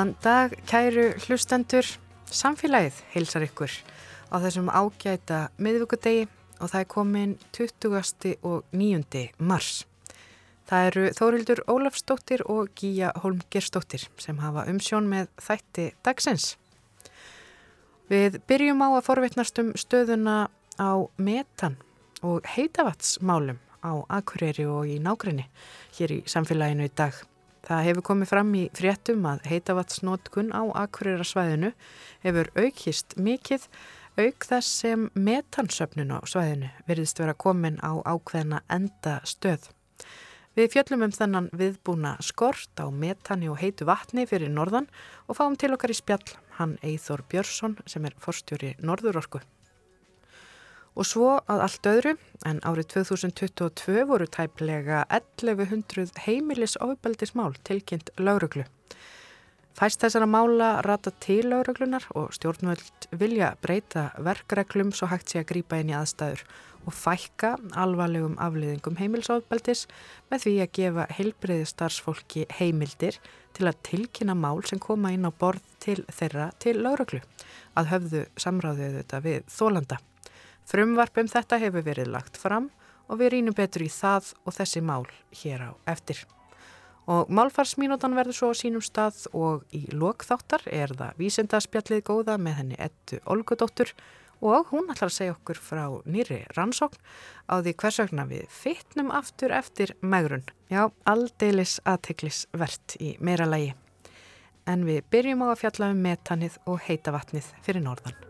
Góðan dag, kæru hlustendur. Samfélagið heilsar ykkur á þessum ágæta miðvíkudegi og það er komin 20. og 9. mars. Það eru Þórildur Ólafsdóttir og Gíja Holmgerstóttir sem hafa umsjón með þætti dagsins. Við byrjum á að forvitnast um stöðuna á metan og heitavatsmálum á Akureyri og í nákrenni hér í samfélaginu í dag. Það hefur komið fram í fréttum að heitavatsnótkun á Akureyrasvæðinu hefur aukist mikið auk þess sem metansöfnun á svæðinu verðist vera komin á ákveðna enda stöð. Við fjöllum um þennan viðbúna skort á metani og heitu vatni fyrir norðan og fáum til okkar í spjall hann Eithor Björnsson sem er forstjóri Norðurorku. Og svo að allt öðru, en árið 2022 voru tæplega 1100 heimilis ofbeldismál tilkynnt lauruglu. Fæst þessara mála rata til lauruglunar og stjórnvöld vilja breyta verkreglum svo hægt sé að grýpa inn í aðstæður og fækka alvarlegum afliðingum heimilsofbeldis með því að gefa heilbreyði starfsfólki heimildir til að tilkynna mál sem koma inn á borð til þeirra til lauruglu að höfðu samráðuðu þetta við þólanda. Frumvarp um þetta hefur verið lagt fram og við rínum betur í það og þessi mál hér á eftir. Og málfarsmínútan verður svo á sínum stað og í lokþáttar er það vísindaspjallið góða með henni ettu Olgudóttur og hún ætlar að segja okkur frá nýri rannsókn á því hversögna við fytnum aftur eftir megrun. Já, aldeilis aðteglisvert í meira lægi. En við byrjum á að fjalla um metanið og heita vatnið fyrir norðan.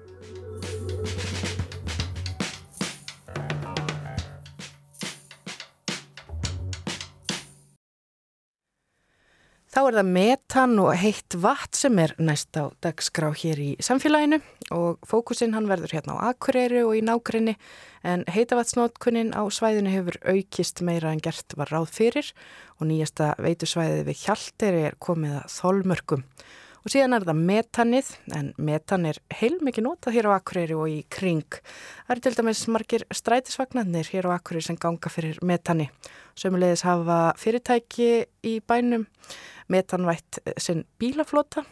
Þá er það metan og heitt vatn sem er næst á dagskrá hér í samfélaginu og fókusinn hann verður hérna á Akureyri og í nákrenni en heitavatsnótkunnin á svæðinu hefur aukist meira en gert var ráð fyrir og nýjasta veitusvæðið við Hjalteri er komið að þólmörkum. Og síðan er það metanið en metan er heilmikið notað hér á Akureyri og í kring. Það er til dæmis margir strætisvagnarnir hér á Akureyri sem ganga fyrir metani. Sömulegis hafa fyrirtæki í bænum metanvætt eh, sinn bílaflota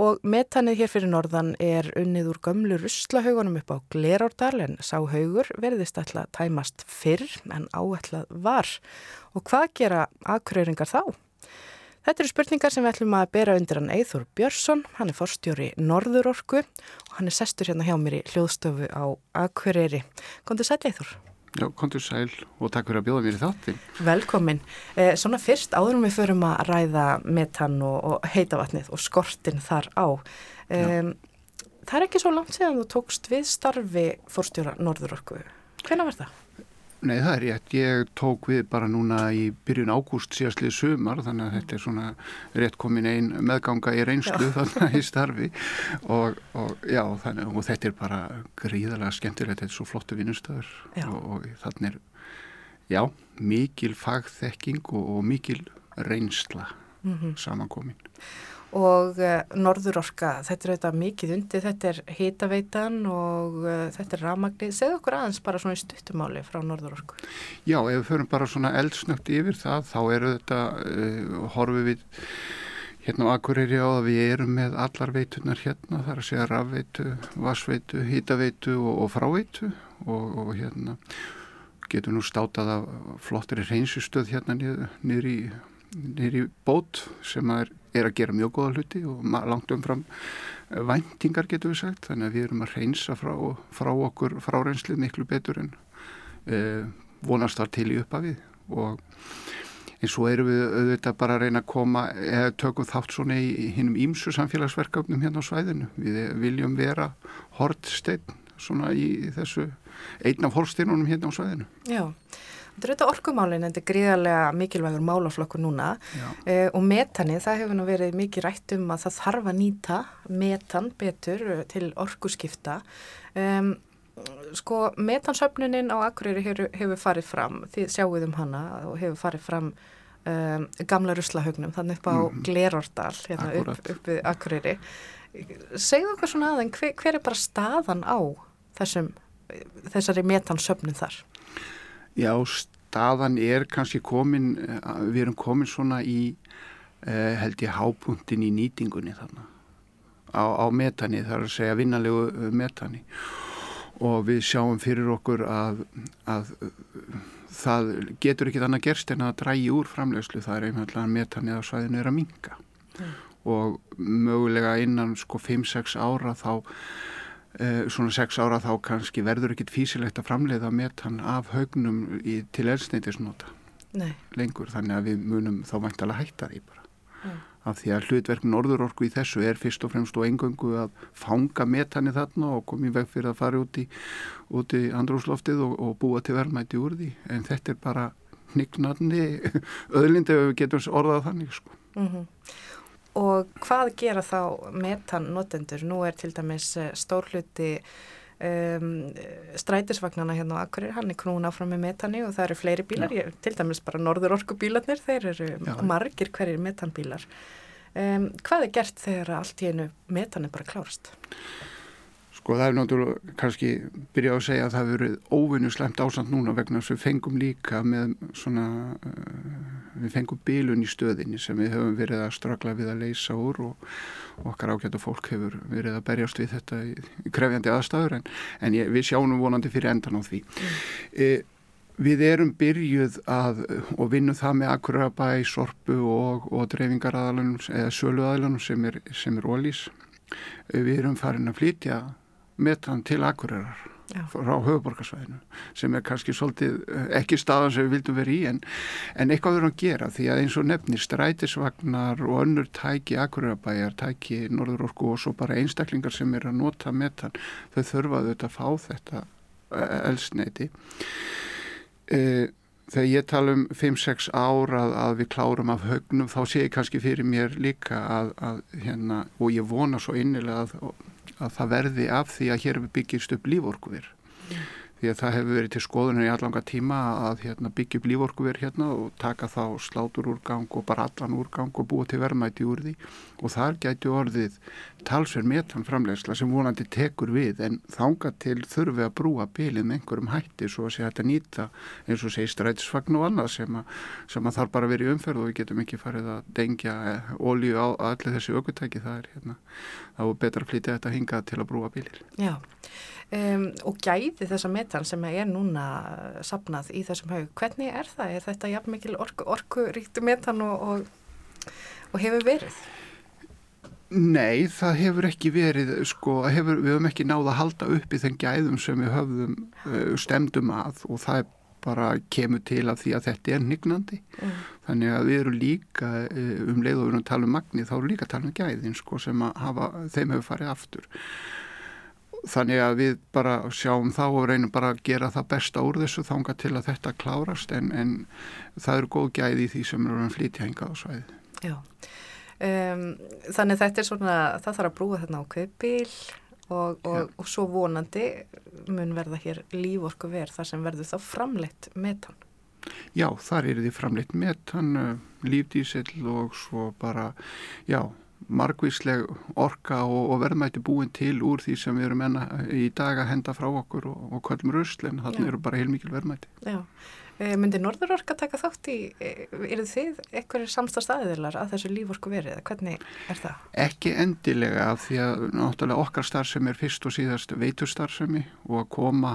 og metanið hér fyrir norðan er unnið úr gömlu russlahaugunum upp á Glerárdal en sá haugur verðist alltaf tæmast fyrr en áætlað var. Og hvað gera aðkröyringar þá? Þetta eru spurningar sem við ætlum að bera undir hann Eithor Björnsson, hann er forstjóri Norðurorku og hann er sestur hérna hjá mér í hljóðstofu á Akureyri. Kondur sæl Eithor? Já, kontur sæl og takk fyrir að bjóða mér í þáttin. Velkomin. Eh, svona fyrst áðurum við förum að ræða metan og, og heitavatnið og skortin þar á. Eh, það er ekki svo langt séðan þú tókst við starfi fórstjóra Norðurorku. Hvena var það? Nei, það er rétt. Ég tók við bara núna í byrjun ágúst síðastlið sumar þannig að þetta er svona rétt komin einn meðganga í reynslu já. þannig í starfi og, og já, þannig og þetta er bara gríðarlega skemmtilegt, þetta er svo flottu vinnustöður og, og þannig er, já, mikil fagþekking og, og mikil reynsla mm -hmm. samankomin og uh, Norðurorka, þetta er auðvitað mikið undir, þetta er hitaveitan og uh, þetta er ramagnið. Segð okkur aðeins bara svona í stuttumáli frá Norðurorku. Já, ef við förum bara svona eldsnögt yfir það, þá eru þetta, uh, horfið við hérna á Akureyri á að við erum með allar veitunar hérna, það er að segja rafveitu, vassveitu, hitaveitu og, og fráveitu og, og hérna getum nú státað af flottir reynsistöð hérna niður í nýri bót sem er, er að gera mjög góða hluti og langt umfram eh, væntingar getur við sagt. Þannig að við erum að reynsa frá, frá okkur fráreinslið miklu betur en eh, vonast þar til í uppafið og en svo erum við auðvitað bara að reyna að koma eða tökum þátt svona í hinnum ímsu samfélagsverkefnum hérna á svæðinu. Við viljum vera hortsteinn svona í þessu einn af hortsteinunum hérna á svæðinu. Já Þetta er auðvitað orkumálinn, þetta er gríðarlega mikilvægur málaflokkur núna eh, og metanið, það hefur nú verið mikið rætt um að það þarf að nýta metan betur eh, til orkuskipta. Um, sko, metansöfnunin á Akureyri hefur, hefur farið fram, þið sjáuð um hana og hefur farið fram um, gamla ruslahögnum, þannig upp á mm. Glerordal, hérna upp, upp við Akureyri. Segðu okkar svona aðeins, hver, hver er bara staðan á þessum, þessari metansöfnun þar? Já, staðan er kannski komin, við erum komin svona í eh, held ég hápuntin í nýtingunni þarna. Á, á metani, það er að segja vinnanlegu eh, metani. Og við sjáum fyrir okkur að, að það getur ekki þannig að gerst en að drægi úr framlegslu það er einhvern metani að svæðinu er að minga mm. og mögulega innan sko 5-6 ára þá eh, svona 6 ára þá kannski verður ekkit físilegt að framleiða metan af haugnum í, til elsneitisnota lengur. Þannig að við munum þá mæntalega hætta því bara. Mm. Af því að hlutverk norðurorku í þessu er fyrst og fremst og engöngu að fanga metani þarna og komið veg fyrir að fara út í, út í andrúsloftið og, og búa til verðmæti úr því. En þetta er bara hnignarni öðlindi ef við getum orðað þannig sko. Mm -hmm. Og hvað gera þá metannotendur? Nú er til dæmis eh, stór hluti Um, strætisvagnana hérna á Akkurir hann er knún áfram með metani og það eru fleiri bílar, ég, til dæmis bara norður orku bílarnir, þeir eru Já. margir hverjir metanbílar um, hvað er gert þegar allt í einu metani bara klárast? Sko það er náttúrulega kannski byrjað að segja að það hefur verið óvinnu slemt ásand núna vegna þess að við fengum líka með svona, uh, við fengum bílun í stöðinni sem við höfum verið að stragla við að leysa úr og, og okkar ágæta fólk hefur verið að berjast við þetta í, í krefjandi aðstæður en, en ég, við sjáum vonandi fyrir endan á því. Mm. E, við erum byrjuð að og vinnum það með Akurabæ, Sorpu og, og dreifingaradalunum eða söluadalunum sem er, er ólís. Við erum farin að flytja metan til Akureyrar Já. frá höfuborgarsvæðinu sem er kannski svolítið eh, ekki staðan sem við vildum vera í en, en eitthvað verður að gera því að eins og nefnir strætisvagnar og önnur tæki Akureyrabæjar, tæki Norðurorku og svo bara einstaklingar sem er að nota metan þau þurfaðu þetta að fá þetta eh, elsneiti e, þegar ég tala um 5-6 ára að, að við klárum af högnum þá sé ég kannski fyrir mér líka að, að hérna og ég vona svo innilega að að það verði af því að hér byggist upp líforkuver. Því að það hefur verið til skoðunar í allanga tíma að hérna, byggja upp líforkuver hérna og taka þá slátur úrgang og bara allan úrgang og búa til verðmæti úr því. Og þar gæti orðið talsverð metan framlegsla sem vonandi tekur við en þánga til þurfi að brúa bylið með einhverjum hætti svo að sé að nýta eins og segi strætisfagn og annað sem að, sem að þarf bara vera í umferð og við getum ekki farið að dengja ólíu á allir þessi aukutæki það er hérna, þá er betra að flytja þetta hinga til að brúa bylir. Já, um, og gæði þessa metan sem er núna sapnað í þessum haug, hvernig er það? Er þetta jafn mikil orku, orkuríktu metan og, og, og hefur verið? Nei, það hefur ekki verið, sko, hefur, við höfum ekki náða að halda upp í þenn gæðum sem við höfðum uh, stemdum að og það bara kemur til af því að þetta er nignandi. Mm. Þannig að við erum líka um leið og við erum að tala um magni, þá erum við líka að tala um gæðin, sko, sem að hafa, þeim hefur farið aftur. Þannig að við bara sjáum þá og reynum bara að gera það besta úr þessu þánga til að þetta klárast en, en það eru góð gæði í því sem eru að flytja hengað á svæðið. Já. Um, þannig þetta er svona, það þarf að brúa þarna á kaupbíl og, og, og svo vonandi mun verða hér líforku verð þar sem verður þá framleitt metan. Já, þar er því framleitt metan, uh, lífdísill og svo bara, já, margvísleg orka og, og verðmætti búin til úr því sem við erum enna í dag að henda frá okkur og kvöldum rusl en þannig eru bara heilmikil verðmætti. Já, Eh, Myndi Norðurorka taka þátt í, eh, eru þið eitthvað samstagstæðilar að þessu líforku verið? Hvernig er það? Ekki endilega af því að náttúrulega okkar starfsemi er fyrst og síðast veitustarfsemi og að koma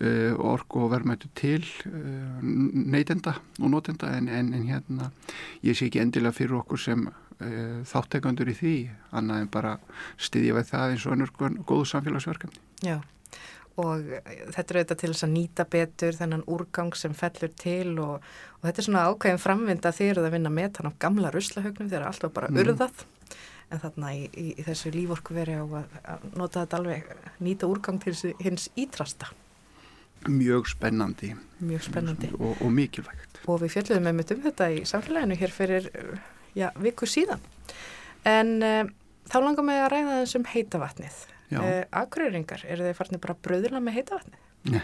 uh, orku og verðmættu til uh, neytenda og notenda en, en, en hérna ég sé ekki endilega fyrir okkur sem uh, þáttekandur í því annað en bara styðja við það eins og önnur góðu samfélagsverkefni. Já og þetta er auðvitað til þess að nýta betur þennan úrgang sem fellur til og, og þetta er svona ákveðin framvinda þegar það vinna með þannig gamla ruslahögnum þegar alltaf bara mm. urðað. En þarna í, í, í þessu líforku veri á að, að nota þetta alveg nýta úrgang til hins ítrasta Mjög spennandi. Mjög spennandi. Og, og mikilvægt. Og við fjöldluðum með um þetta í samfélaginu hér fyrir já, viku síðan en uh, þá langar mig að ræða þessum heita vatnið Uh, Akureyringar, eru þeir farnir bara bröðurla með heitavatni?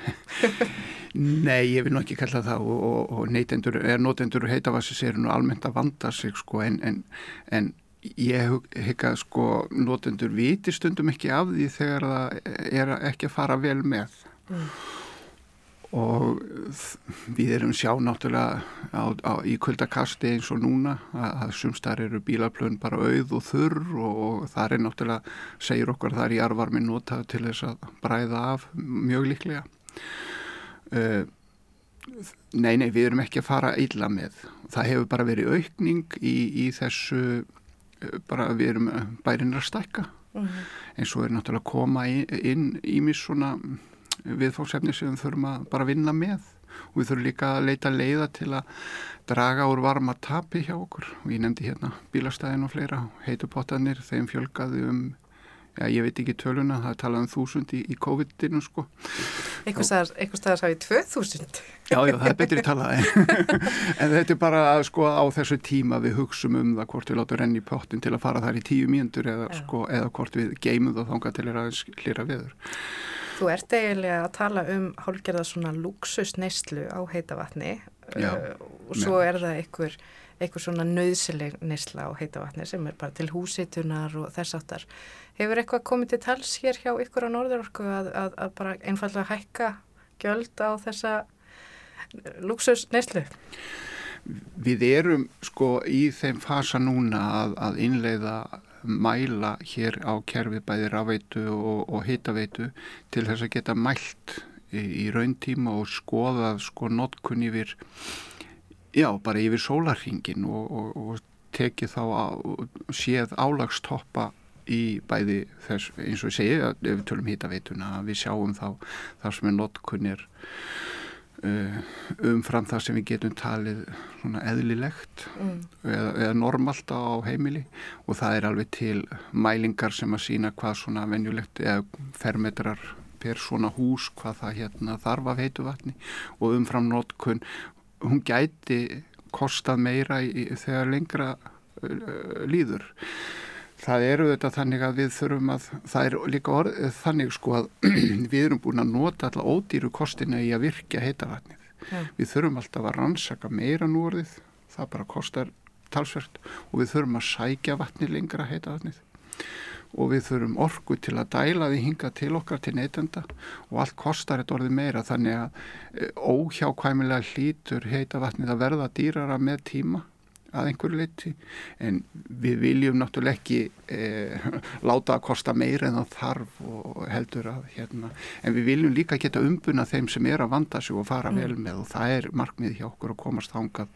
Nei, ég vil nú ekki kalla það og, og, og neytendur, er notendur heitavassis eru nú almennt að vanda sig sko en, en, en ég að sko notendur viti stundum ekki af því þegar það er ekki að fara vel með mm. Og við erum sjá náttúrulega á, á, í kuldakasti eins og núna að, að sumstar eru bílaplön bara auð og þurr og, og það er náttúrulega, segir okkar það er í arvarmin notað til þess að bræða af mjög líklega. Uh, Nei, nei, við erum ekki að fara illa með. Það hefur bara verið aukning í, í þessu uh, bara við erum bærin að stækka. Mm -hmm. eins og er náttúrulega að koma inn í mis svona viðfóksefni sem við þurfum að bara vinna með. Og við þurfum líka að leita leiða til að draga úr varma tapi hjá okkur. Og ég nefndi hérna bílastæðin og fleira heitupotanir, þeim fjölgaði um já ég veit ekki töluna, það er talað um þúsund í, í COVID-inu sko. Eitthvað staðar sá ég tvö þúsund. Já, já, það er betri talað. En þetta er bara að sko á þessu tíma við hugsum um það hvort við látum renni í pottin til að fara þar í tíu mínundur eða, sko, eða hvort við geymum það þánga til að hlýra viður Þú ert eiginlega að tala um hálfgerða svona luxusneyslu á heitavatni Já, uh, og svo ja. er það einhver, einhver svona nöðsileg neysla á heitavatni sem er bara til húsitunar og þess aftar. Hefur eitthvað komið til tals hér hjá ykkur á Norðurorku að, að, að bara einfallega hækka gjöld á þessa luxusneyslu? Við erum sko í þeim fasa núna að, að innleiða mæla hér á kerfi bæði rafveitu og, og hitaveitu til þess að geta mælt í, í rauntíma og skoðað sko notkun yfir já, bara yfir sólarhingin og, og, og tekið þá að séð álagstoppa í bæði þess, eins og ég segi ef við tölum hitaveituna, við sjáum þá þar sem er notkunir Uh, umfram það sem við getum talið svona eðlilegt mm. eða, eða normalt á heimili. Og það er alveg til mælingar sem að sína hvað svona venjulegt eða fermetrar per svona hús hvað það hérna þarf af heitu vatni og umfram notkun hún gæti kostað meira í, þegar lengra uh, líður það eru þetta þannig að við þurfum að það er líka orð, þannig sko að við erum búin að nota alltaf ódýru kostina í að virkja heitavatnið. Ja. við þurfum alltaf að rannsaka meira núorðið, það bara kostar talsvert og við þurfum að sækja vatnið lengra heitavatnið. Og við þurfum orgu til að dæla því hinga til okkar til neytenda og allt kostar þetta orðið meira þannig að eh, óhjákvæmilega hlítur heitavatnið að verða dýrara með tíma að einhverju leiti en við viljum náttúrulega ekki eh, láta að kosta meira en það þarf og heldur að hérna, en við viljum líka geta umbuna þeim sem er að vanda sig og fara mm. vel með og það er markmið hjá okkur að komast þángað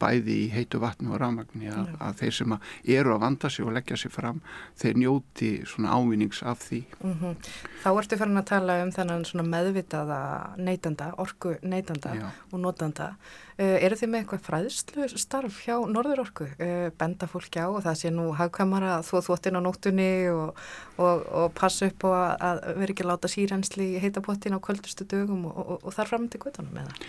bæði í heitu vatni og rafmagni að, að þeir sem að eru að vanda sig og leggja sig fram, þeir njóti svona ávinnings af því. Mm -hmm. Þá ertu farin að tala um þennan svona meðvitaða neytanda, orgu neytanda Já. og notanda. Uh, eru þið með eitthvað fræðslu starf hjá Norðurorku? Uh, benda fólki á og það sé nú hagkvæmara að þú þvottin á nóttunni og, og, og passa upp og að veri ekki láta sírensli heita pottin á kvöldustu dögum og, og þar fram til kvötunum með það?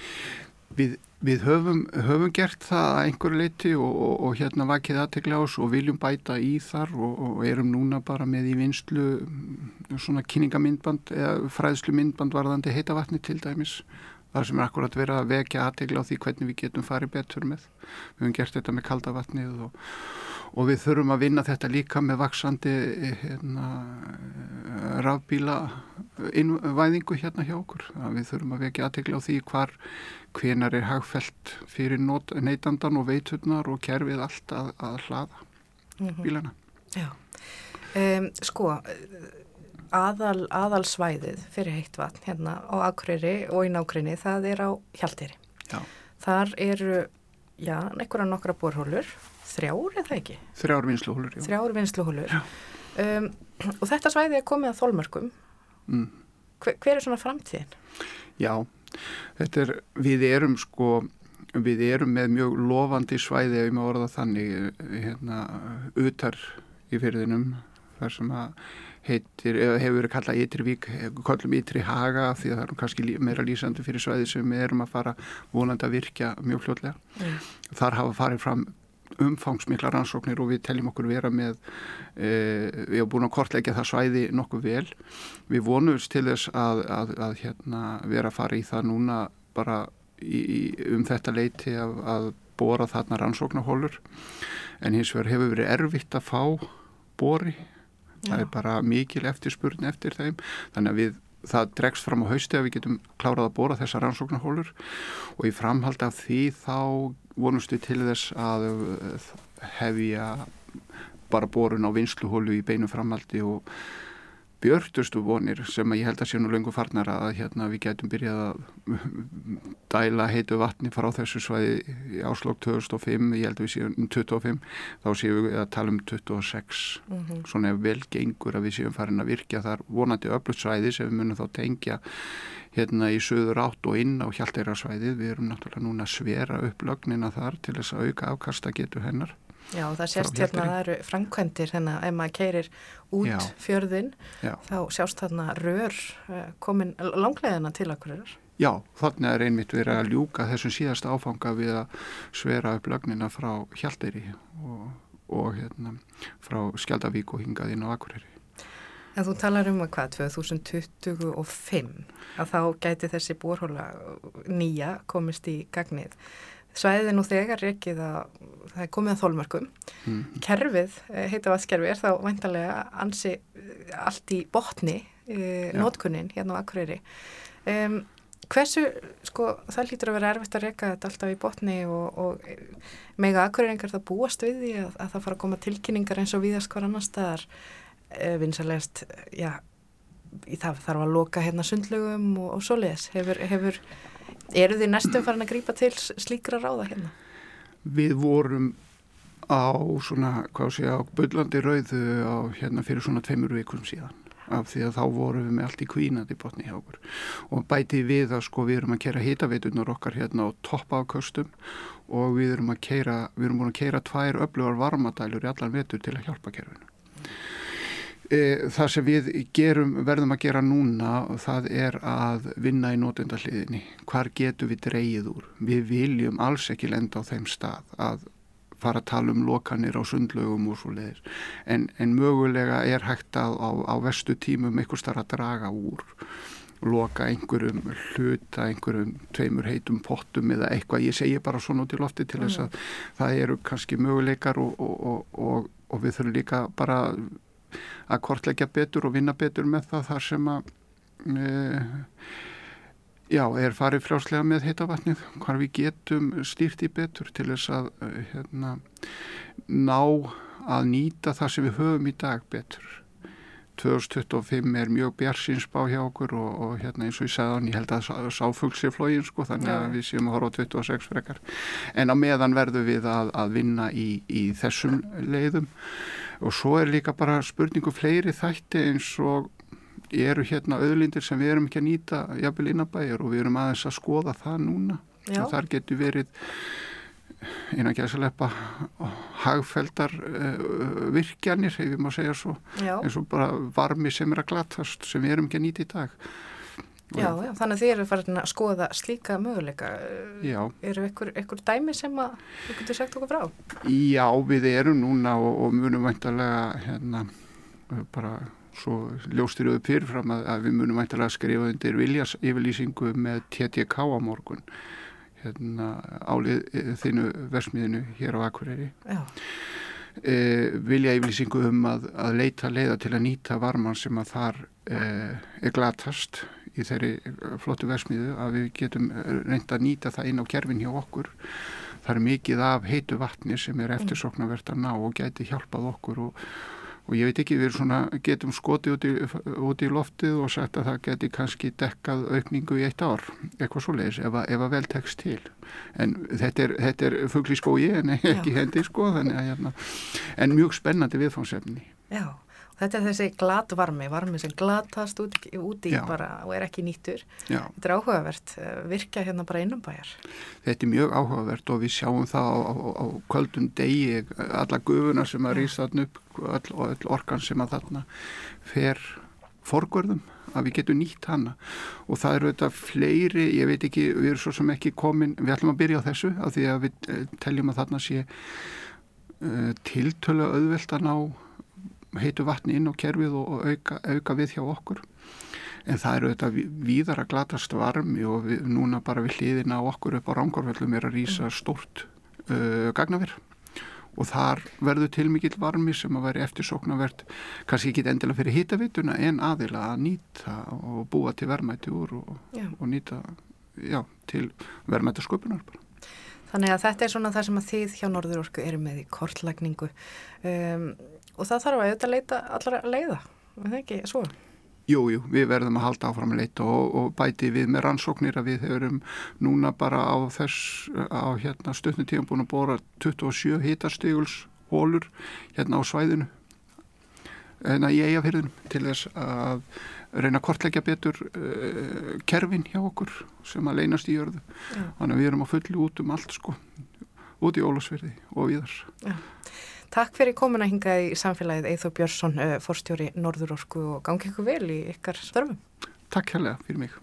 Við, við höfum, höfum gert það að einhverju leiti og, og, og hérna vakið aðtegla ás og viljum bæta í þar og, og erum núna bara með í vinslu mm, svona kynningamindband eða fræðslu myndband varðandi heitavatni til dæmis. Það sem er akkurat verið að vekja aðtegla á því hvernig við getum farið betur með. Við höfum gert þetta með kaldavatnið og við þurfum að vinna þetta líka með vaksandi hérna, rafbíla innvæðingu hérna hjá okkur. Við þurfum að vekja aðtegla á því hvar hvenar er hagfælt fyrir neytandan og veiturnar og kerfið allt að, að hlaða mm -hmm. bílana. Já, um, sko, aðal, aðalsvæðið fyrir heitt vatn hérna á Akureyri og í nákvæmni það er á Hjaltiri. Já. Þar eru, já, einhverja nokkra borhólur, þrjár eða ekki? Þrjár vinsluhólur, já. Þrjár vinsluhólur. Um, og þetta svæði er komið að þólmörkum. Mm. Hver, hver er svona framtíðin? Já, Þetta er, við erum sko, við erum með mjög lofandi svæði ef ég má orða þannig hérna utar í fyrðinum þar sem að heitir, hefur verið kallað Ytrivík, kallum Ytri Haga því að það er kannski meira lýsandi fyrir svæði sem við erum að fara vonandi að virkja mjög fljótlega. Mm. Þar hafa farið fram umfangsmikla rannsóknir og við teljum okkur vera með e, við hefum búin að kortleggja það svæði nokkuð vel við vonumst til þess að, að, að hérna, vera að fara í það núna bara í, um þetta leiti að, að bóra þarna rannsóknarhólur en hins vegar hefur verið erfitt að fá bóri það er bara mikil eftirspurn eftir þeim. Þannig að við það dregst fram á hausti að við getum klárað að bóra þessar rannsóknarhólur. Og í framhald af því þá vonumst við til þess að hefja bara borun á vinsluhólu í beinu framhaldi og björtustu vonir sem ég held að sé nú lengur farnar að hérna við getum byrjað að dæla heitu vatni frá þessu svæði í áslokk 2005, ég held að við séum 25, þá séum við að tala um 26, mm -hmm. svona vel gengur að við séum farin að virkja þar vonandi öflut svæði sem við munum þá tengja hérna í söður átt og inn á hjálteira svæði, við erum náttúrulega núna að svera upp lögnina þar til þess að auka afkasta getur hennar Já, það sést hérna að það eru framkvæmdir hérna ef maður keirir út Já. fjörðin Já. þá sjást þarna rör eh, komin langlegina til okkur Já, þannig er einmitt verið að ljúka þessum síðasta áfanga við að svera upp lögnina frá Hjalteri og, og hérna frá Skjaldavík og hingað inn á Akureyri En þú talar um að hvað, 2025 að þá gæti þessi bórhóla nýja komist í gagnið Svæðið er nú þegar reykið að það er komið að þólmörkum. Mm. Kerfið, eh, heita vatskerfið, er þá vantarlega ansi eh, allt í botni, e, nótkunnin hérna á Akureyri. Um, hversu, sko, það lítur að vera erfitt að reyka þetta alltaf í botni og, og mega Akureyringar það búast við því að, að það fara að koma tilkynningar eins og viðast hver annar staðar e, vinsalegast, já, það þarf að loka hérna sundlögum og, og svoleiðis. Hefur, hefur Eru þið næstum farin að grýpa til slíkra ráða hérna? Við vorum á svona, hvað sé ég, á Böllandi rauðu á hérna fyrir svona tveimur vikum síðan af því að þá vorum við með allt í kvínandi botni hjá okkur og bæti við að sko við erum að kera hitaveitunar okkar hérna á toppafköstum og við erum að kera, við erum búin að kera tvær öflugar varmadælur í allan vetur til að hjálpa kerfinu. E, það sem við gerum, verðum að gera núna það er að vinna í nótundahliðinni. Hvar getur við dreyið úr? Við viljum alls ekki lenda á þeim stað að fara að tala um lokanir á sundlögum og svo leiðir. En, en mögulega er hægt að á, á vestu tímum einhver starf að draga úr loka einhverjum hluta, einhverjum tveimur heitum pottum eða eitthvað. Ég segi bara svona út í lofti til þess að mm. það eru kannski möguleikar og, og, og, og við þurfum líka bara að kortleggja betur og vinna betur með það þar sem að e, já, er farið frjáslega með heitavatnið, hvar við getum stýrt í betur til þess að e, hérna, ná að nýta það sem við höfum í dag betur. 2025 er mjög björnsinsbá hjá okkur og, og hérna eins og ég sagði hann, ég held að sáfugl sé flógin sko þannig að við séum að horfa á 26 frekar. En á meðan verðum við að, að vinna í, í þessum leiðum og svo er líka bara spurningu fleiri þætti eins og eru hérna auðlindir sem við erum ekki að nýta jafnvel innabæjar og við erum aðeins að skoða það núna. Og þar getur verið einan gæðsalepa hagfeldar uh, virkjanir, ef ég má segja svo. Já. eins og bara varmi sem er að glatast sem við erum ekki að nýta í dag Já, já, þannig að þið eru farin að skoða slíka möguleika. Já. Eru ykkur, ykkur dæmi sem að þú getur sagt okkur frá? Já, við erum núna og, og munum væntalega hérna bara svo ljóstir við fyrirfram að, að við munum væntalega skrifa undir viljas yfirlýsingu með TTK á morgun hérna álið þínu versmiðinu hér á Akureyri. Já. E, vilja yfirlýsingu um að, að leita leiða til að nýta varman sem að þar e, er glatast í þeirri eh, flottu versmiðu að við getum eh, reynda að nýta það inn á kerfin hjá okkur. Það er mikið af heitu vatni sem er eftirsoknavert að ná og gæti hjálpað okkur og, og ég veit ekki, við svona, getum skotið út í, út í loftið og sagt að það geti kannski dekkað aukningu í eitt ár, eitthvað svo leiðis ef, ef að vel tekst til. En þetta er, er fuggli skói en ekki Já. hendi sko, að hérna, en mjög spennandi viðfánsefni. Já. Þetta er þessi glatvarmi, varmi sem glatast út, út í Já. bara og er ekki nýttur. Já. Þetta er áhugavert, eh, virka hérna bara innum bæjar. Þetta er mjög áhugavert og við sjáum það á, á, á kvöldum degi, alla gufuna sem að rýsa þarna upp all, og all orkan sem að þarna fer forgörðum að við getum nýtt hana og það eru þetta fleiri, ég veit ekki, við erum svo sem ekki komin, við ætlum að byrja á þessu af því að við eh, teljum að þarna sé uh, tiltölu auðvelt að ná heitu vatni inn á kerfið og auka, auka við hjá okkur. En það eru þetta víðar að glatast varmi og við, núna bara við hliðina okkur upp á rángarföllum er að rýsa stórt uh, gagnavir. Og þar verður til mikill varmi sem að veri eftirsoknavert kannski ekki endilega fyrir hýtavituna en aðila að nýta og búa til verðmætti úr og, og nýta já, til verðmættasköpunar bara. Þannig að þetta er svona það sem að þið hjá Norðurorku eru með í kortlækningu um, og það þarf að auðvitað leita allara leiða, er það ekki svo? Jú, jú, við verðum að halda áfram að leita og, og bæti við með rannsóknir að við hefum núna bara á þess á hérna stöðnutíðan búin að bóra 27 hitastíguls hólur hérna á svæðinu hérna í eigafyrðinu til þess að reyna að kortleggja betur uh, kerfin hjá okkur sem að leynast í jörðu Já. þannig að við erum að fulli út um allt sko út í Ólafsverði og viðar Já. Takk fyrir komuna hingað í samfélagið Eithó Björnsson, uh, forstjóri Norðurorku og gangi ykkur vel í ykkar störfum. Takk hérlega fyrir mig.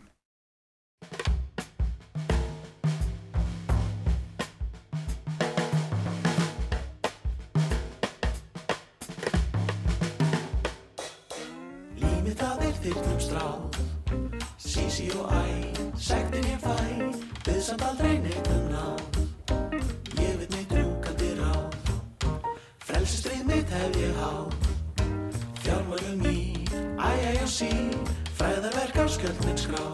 Samt Fræðarverk á skjöld minn skrá.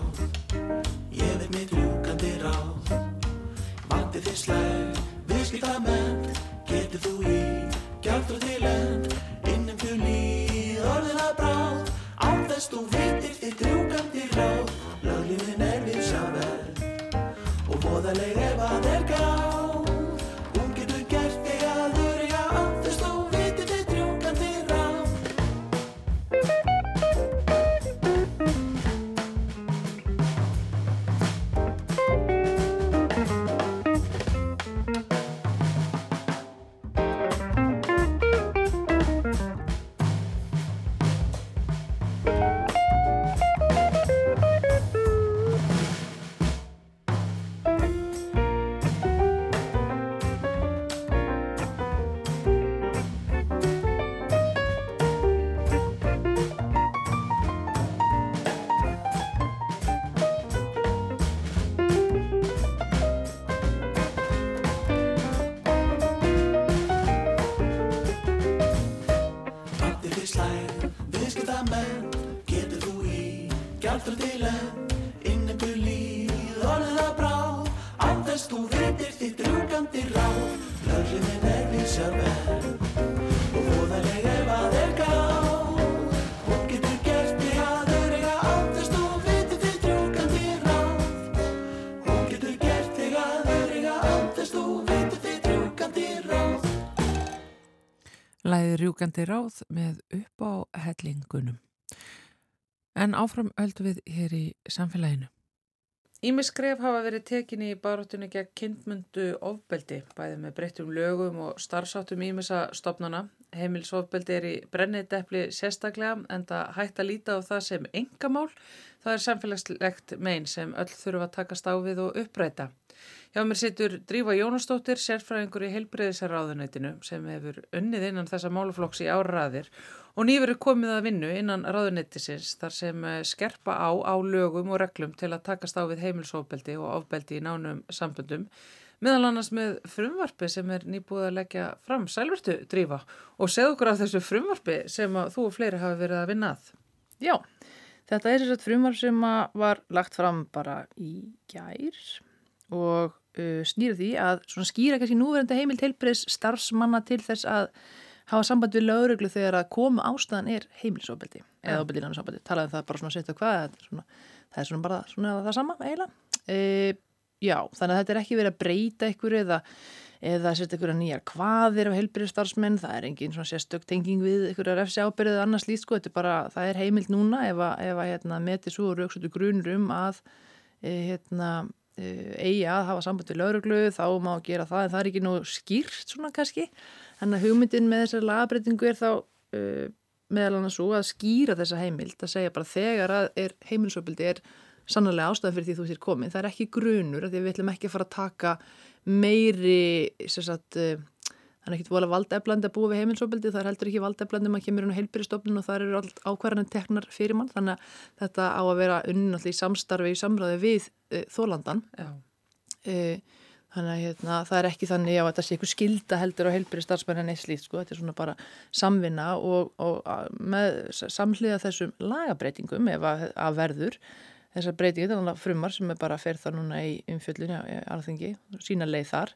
Ég veit mitt rúkandi ráð. Vandi þið slæg Viðskipt að menn Getið þú í Gjaldra til end Innum þú líð Orðin að bráð. Þess þú veitir þitt rúkandi ráð. Löglíðin er við sá verð voðaleg ef að er gá rjúkandi ráð með upp á hellingunum. En áfram höldum við hér í samfélaginu. Ímiskref hafa verið tekinni í baróttunni gegn kynntmundu ofbeldi, bæði með breyttum lögum og starfsáttum ímissa stopnana. Heimilsofbeldi er í brenniðdepli sérstaklega en það hægt að líta á það sem engamál. Það er samfélagslegt megin sem öll þurfa að taka stáfið og uppræta. Hjá mér situr Drífa Jónastóttir, sérfræðingur í heilbreyðisarráðunætinu sem hefur unnið innan þessa máluflokks í áraðir og nýverið komið að vinnu innan ráðunættisins þar sem eh, skerpa á á lögum og reglum til að takast á við heimilsofbeldi og ofbeldi í nánum sambundum meðal annars með frumvarfi sem er nýbúið að leggja fram. Sælvertu Drífa og segð okkur af þessu frumvarfi sem þú og fleiri hafi verið að vinna að. Já, þetta er þess að frumvarf sem var lagt fram bara í gær og uh, snýra því að skýra kannski núverandi heimilt heilbreyðs starfsmanna til þess að hafa samband við lauruglu þegar að koma ástæðan er heimilisofbeldi eða ofbeldi innan sambandi, talaðum það bara svona setja hvað, það er svona, það er svona bara svona það sama eiginlega. E, já, þannig að þetta er ekki verið að breyta ykkur eða eða setja ykkur að nýja hvaðir af heilbyrjastarfsmenn, það er engin svona sérstök tenging við ykkur að refsi ábyrðið eða annars líst sko, þetta er bara, það er heimilt núna ef að, ef að hérna, meti svo og rauksötu grunur um að e, hérna, Eh, eigi að hafa samband við lauruglu þá má gera það en það er ekki nú skýrt svona kannski. En að hugmyndin með þessari lagabreitingu er þá uh, meðal annars svo að skýra þessa heimild að segja bara þegar að heimilsöpildi er sannlega ástæðan fyrir því þú sér komið það er ekki grunur að því við ætlum ekki að fara að taka meiri sagt, það er ekkit volið valdeflandi að búa við heimilsóbildi, það er heldur ekki valdeflandi maður kemur inn á heilbyrjastofnun og það eru allt ákvarðanir teknar fyrir mann, þannig að þetta á að vera í samstarfi í samræði við e, þólandan e, Þannig að hérna, það er ekki þannig að þetta sé eitthvað skilda heldur á heilbyrði starfsmenn en eitt slíkt sko. Þetta er svona bara samvinna og, og með samhliða þessum lagabreitingum ef að, að verður þessar breytingi, þannig að frumar sem er bara að fer það núna í umfjöllunni á alþengi, sína leið þar.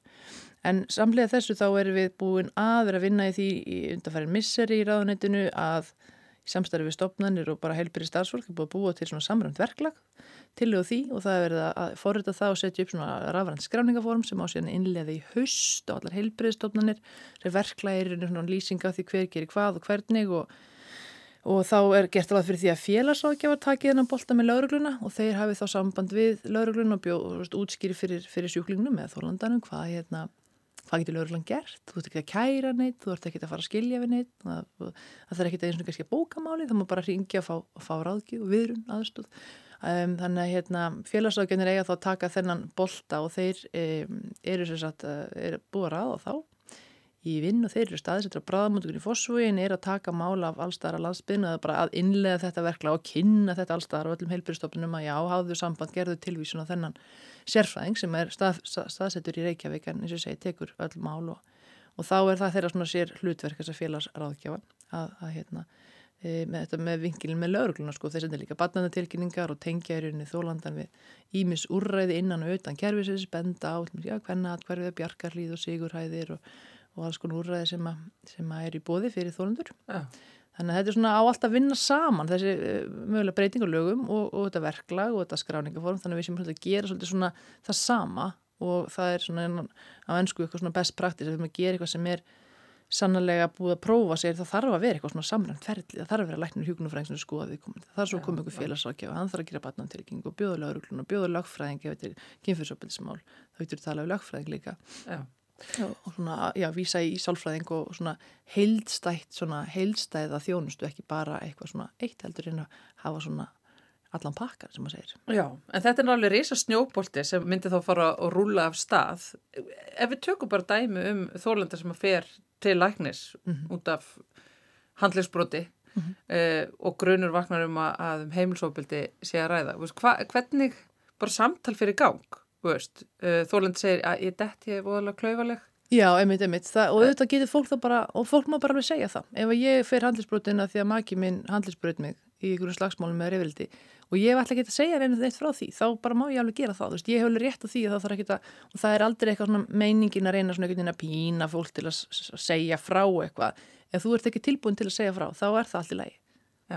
En samlega þessu þá erum við búin að vera að vinna í því í undarfærin misseri í ráðuneytinu að samstarfi við stopnarnir og bara heilbyrði starfsfólk er búin að búa til svona samrænt verklag til og því og það er verið að forrita það og setja upp svona rafrænt skráningaform sem á síðan innleði í haust og allar heilbreyðstofnanir sem verklæðir svona lýsinga því hver gerir hvað og hvernig og, og þá er gert alveg fyrir því að félagsáðgjafar takið hennan bolta með laurugluna og þeir hafi þá samband við laurugluna og bjóð útskýri fyrir, fyrir sjúklingnum eða þólandanum hvað hérna hvað getur lauruglan gert, þú ert ekki að kæra neitt, þú ert ekki að fara að skilja við neitt, það, það er ekki eins og kannski að bóka máli, það má bara ringja og fá, fá ráðgjöf og viðrun aðstóð Um, þannig að hérna, félagsákjörnir eiga þá að taka þennan bolta og þeir um, eru sem sagt uh, er búið að ráða þá í vinn og þeir eru staðsettur á bráðamöndugunni í fósfugin er að taka mála af allstæðara landsbyrnu eða bara að innlega þetta verkla og kynna þetta allstæðara og öllum heilbyrjastofnum að já, hafðu samband, gerðu tilvísun á þennan sérfræðing sem er stað, staðsettur í Reykjavík en eins og segi, tekur öll mál og, og þá er það þeirra svona sér hlutverk þessar félagsráðgjáfa að, að hérna e, með þetta með vingilin með laurugluna sko, þess að þetta er líka batnaðatilkynningar og tengja í rauninni þólandan við ímis úrræði innan og utan kervisins, benda á já, hvernig að hverfið og alls konar úrræði sem, að, sem að er í bóði fyrir þólandur ja. þannig að þetta er svona á allt að vinna saman þessi e, mögulega breytingalögum og, og þetta verklag og þetta skráningaform þannig að við sem að gera svolítið svona það sama og það er svona á ennsku eitthvað svona best practice að við gerum eitthvað sem er sannlega búið að prófa sér það þarf að vera eitthvað svona samrænt ferli það þarf að vera læknir hjúknufræðing sem skoða við komum það er svo komið ykkur félagsrákjafa, hann þarf að gera batnantilking og bjóða lauruglun og bjóða lagfræðing ef þetta er kynfyrsopildismál, þá getur við tala um lagfræðing líka. Já. Já, og svona, já, vísa í sálfræðing og svona heildstætt, svona heildstæða þjónustu, ekki bara eitthvað svona eitt heldur en að hafa svona allan pakkar sem maður segir. Já, en þetta er náttúrulega reysa snjóbolti sem myndi þá fara að rúla af stað. Ef við tökum bara dæmi um þólanda sem að fer til læknis mm -hmm. út af handlisbroti mm -hmm. uh, og grunur vaknar um að, að um heimilsóbildi sé að ræða. Hva, hvernig bara samtal fyrir gang? Uh, Þólandi segir að ég dætt ég er voðalega klauvaleg. Já, einmitt, einmitt. Það, og auðvitað getur fólk það bara, og fólk má bara alveg segja það. Ef ég fer handlisbrotina því að maki minn handlisbrot mig í einhverju slagsmálum með reyfildi og ég ætla ekki að segja reynið þeitt frá því, þá bara má ég alveg gera það, þú veist, ég hef alveg rétt á því að það þarf ekki að, og það er aldrei eitthvað svona meiningin að reyna svona einhvern veginn að pína fólk til að segja frá eitthvað, ef þú ert ekki tilbúin til að segja frá, þá er það allt í lagi.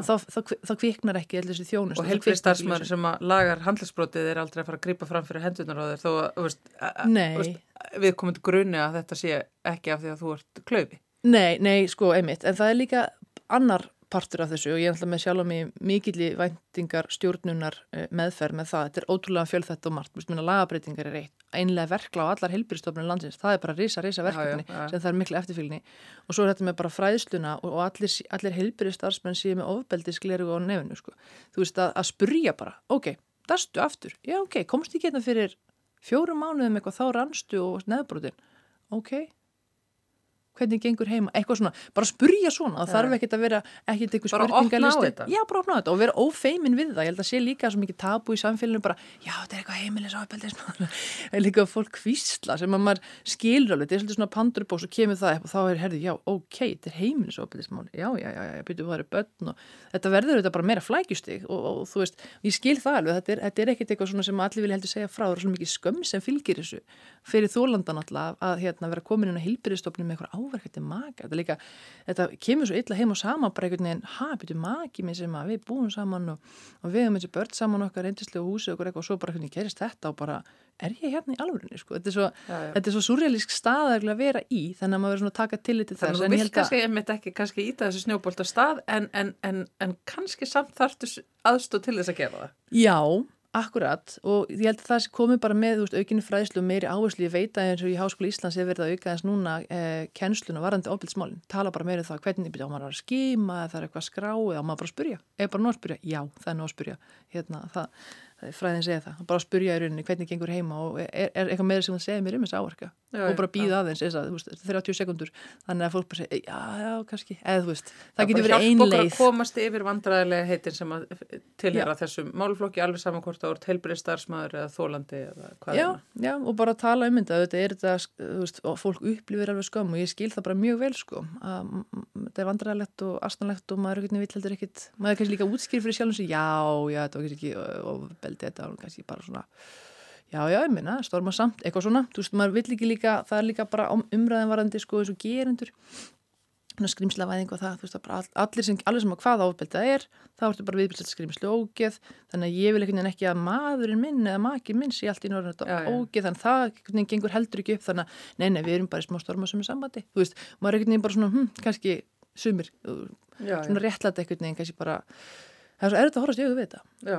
Þá, þá, þá kviknar ekki allir þessi þjónust og helbriðstarfsmar sem að lagar handlisbrotið er aldrei að fara að gripa fram fyrir hendunar á þér þó að við komum til grunni að þetta sé ekki af því að þú ert klöfi Nei, nei, sko, einmitt, en það er líka annar partur af þessu og ég er alltaf með sjálf og mig mikill í væntingar stjórnunar eh, meðferð með það. Þetta er ótrúlega fjölþett og margt. Minna lagabreitingar er eitt. Einlega verkla á allar heilbyrjastofnun landsins. Það er bara risa, risa verkefni já, já, já. sem það er miklu eftirfylgni. Og svo er þetta með bara fræðsluna og, og allir, allir heilbyrjastarfsmenn séu með ofbeldisgleru á nefnu, sko. Þú veist, að, að spurja bara, ok, dastu aftur? Já, ok, komst ekki hérna fyrir fjórum mánuðum eitthvað, þá rannstu og neðbrotin. Ok, hvernig gengur heima, eitthvað svona, bara spurja svona það þarf ekkert að vera, ekkert eitthvað spurningalisti já, bara opna á þetta og vera ófeimin við það ég held að sé líka svo mikið tabu í samfélaginu bara, já, þetta er eitthvað heimilisofbeldis það er líka fólk kvísla sem að maður skilur alveg, þetta er svolítið svona pandurbóks og kemur það upp og þá er, herði, já, ok þetta er heimilisofbeldis, já, já, já, já byrju það er börn og þetta verður þetta bara meira flækjustig og, og, og þú veist, ég skil það alveg þetta er, þetta er ekkert eitthvað svona sem fylgir þessu fyrir þólandan alltaf að vera komin inn á heilbyrðistofnum með eitthvað áverkætti maka. Þetta, líka, þetta kemur svo illa heim og saman bara einhvern veginn, ha, byrju maki með sem við búum saman og, og við hefum þessi börn saman okkar reyndislega húsi og eitthvað og svo bara hvernig gerist þetta og bara er ég hérna í alvörunni sko? þetta er svo, svo surrealísk stað að vera í þannig að maður verður svona að taka tillit til þess Þannig að þú vilt kannski, ég mitt ekki kannski íta þessu snjóbolt á stað en, en, en, en kannski samt þartu aðstóð til þess að gera það. Já Akkurat og ég held að það komi bara með veist, aukinni fræðslu og meiri áherslu ég veit að eins og í Háskóli Íslands hefur verið að auka eins núna eh, kennslun og varandi ofbilsmálinn tala bara meira um það hvernig byrja á maður að skima eða það er eitthvað skrái eða maður bara að spyrja? Eða bara ná að spyrja, já það er ná að spyrja. Hérna, það, fræðin segja það, bara að spurja í rauninni hvernig gengur heima og er, er eitthvað meira sem hún segir mér um þess áverka? Já, og bara býða aðeins þess að, þú veist, 30 sekundur þannig að fólk bara segja, já, já, kannski. Eða þú veist, það Það getur verið einleið að komast yfir vandræðilega heitin sem að tilhera þessum málflokki alveg saman hvort það voru heilbrið starfsmæður eða þólandi eða hvað Já, er það. já, og bara tala um þetta, þetta er þetta, þú veist, og fólk upplifir alveg skömm og ég skil það bara mjög vel, sko, að þetta er vandræðilegt og astanlegt og maður heldur ekkert, já, þetta var kannski ekki bara svona, já, já, ég minna, storma samt, eitthvað svona, þú veist, maður vill ekki líka, það er líka bara um- umræðin varandi, sko, eins og gerendur, skrimslavæðing og það, þú veist, all- allir sem, allir sem að hvaða ofbeldi það er, þá ertu bara viðbyrst skrimslu ógeð, þannig að ég vil veginn ekki að maðurinn minn eða makin minn sé allt í norðan þetta ógeð, þannig að það gengur heldur ekki upp, þannig að nei, nei, við erum bara í smá storma sem er sambandi, þú veist, maður er veginn bara svona, hm, kannski sumir, uh, Já, svona réttlætt veginn, kannski bara, það er svo erfitt að horfast í auðvitað við þetta. Já,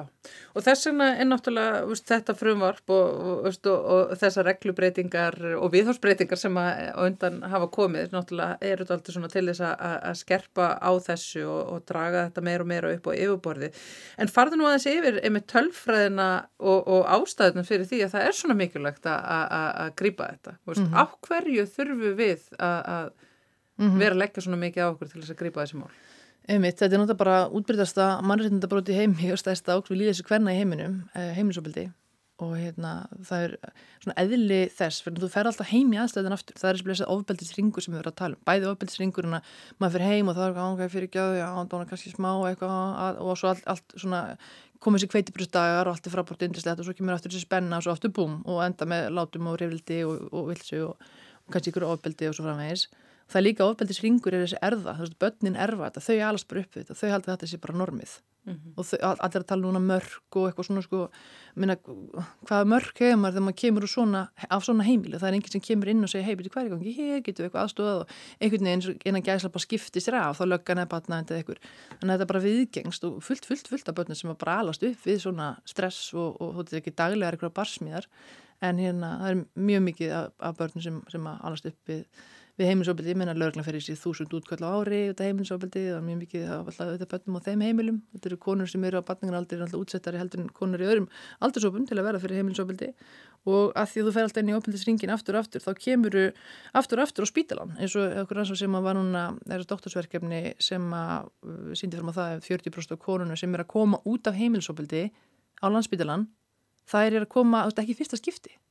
og þess vegna er náttúrulega veist, þetta frumvarp og, og, og, og þessar reglubreitingar og viðhórsbreytingar sem að undan hafa komið, náttúrulega eru þetta alltaf til þess að, að- skerpa á þessu og, og draga þetta meira og meira upp á yfirborði. En farðu nú aðeins yfir með tölfræðina og, og ástæðunum fyrir því að það er svona mikilvægt að, grípa þetta. Veist, Mhm. Á hverju þurfum við að, að vera að leggja svona mikið á okkur til þess að grípa þessi mál? Einmitt, þetta er náttúrulega bara útbyrðasta mannréttindabróti í heimi og stæðsta ákveð þessu kvenna í heiminum, eh, heimilisofbildi og hérna það er svona eðli þess, fyrir þú fer alltaf heim í aðstæðin aftur, það er þessi ofbeldisringur sem við verðum að tala um, bæði ofbeldisringurinn að maður fyrir heim og það er eitthvað fyrir gjöðu, var kannski smá eitthvað að- og svo allt, allt svona komið sér kveitibrústagar og allt er frábort indislegt og svo kemur aftur þessi spenna og svo aftur búm og enda með látum og reyfildi og, og vilsu og, og kannski ykkur ofbeldi og svo framvegis það er líka ofbeldisringur er þessi erða, þú veist, börnin erfa þetta, þau alast bara upp við þetta, þau halda þetta sé bara normið. Og þau, all- allir að tala núna mörg og eitthvað svona sko, minna, hvaða mörg hefur maður þegar maður kemur svona, af svona heimili, það er enginn sem kemur inn og segir, hei, er í gangi? Hér, getur við eitthvað aðstofað og einhvern veginn og innan gæsla bara skiptist þér af, þá löggan eða batna eða eitthvað, að þetta er bara viðgengst og fullt, fullt, fullt af börnum sem að bara alast upp við svona stress og, og, eitthvað barsmíðar, en hérna það er mjög mikið af, af börnum sem, sem að alast upp við við heimilisofbildi, ég menna fer í sér þúsund útköll á ári þetta heimilisofbildi, það er mjög mikið alltaf auðvitað bönnum á þeim heimilum, þetta eru konur sem eru á batningaraldir, alltaf útsettari heldur en konur í öðrum aldursopum til að vera fyrir heimilisofbildi og að því að þú fer alltaf inn í ofbildisringin aftur aftur, þá kemur aftur og aftur á spítalan, eins og okkur rannsóð sem að var núna, það er doktorsverkefni sem að uh, síndi fram á það að 40% af konunum sem er að koma út af heimilisofbildi á landsspítalan þær er að koma,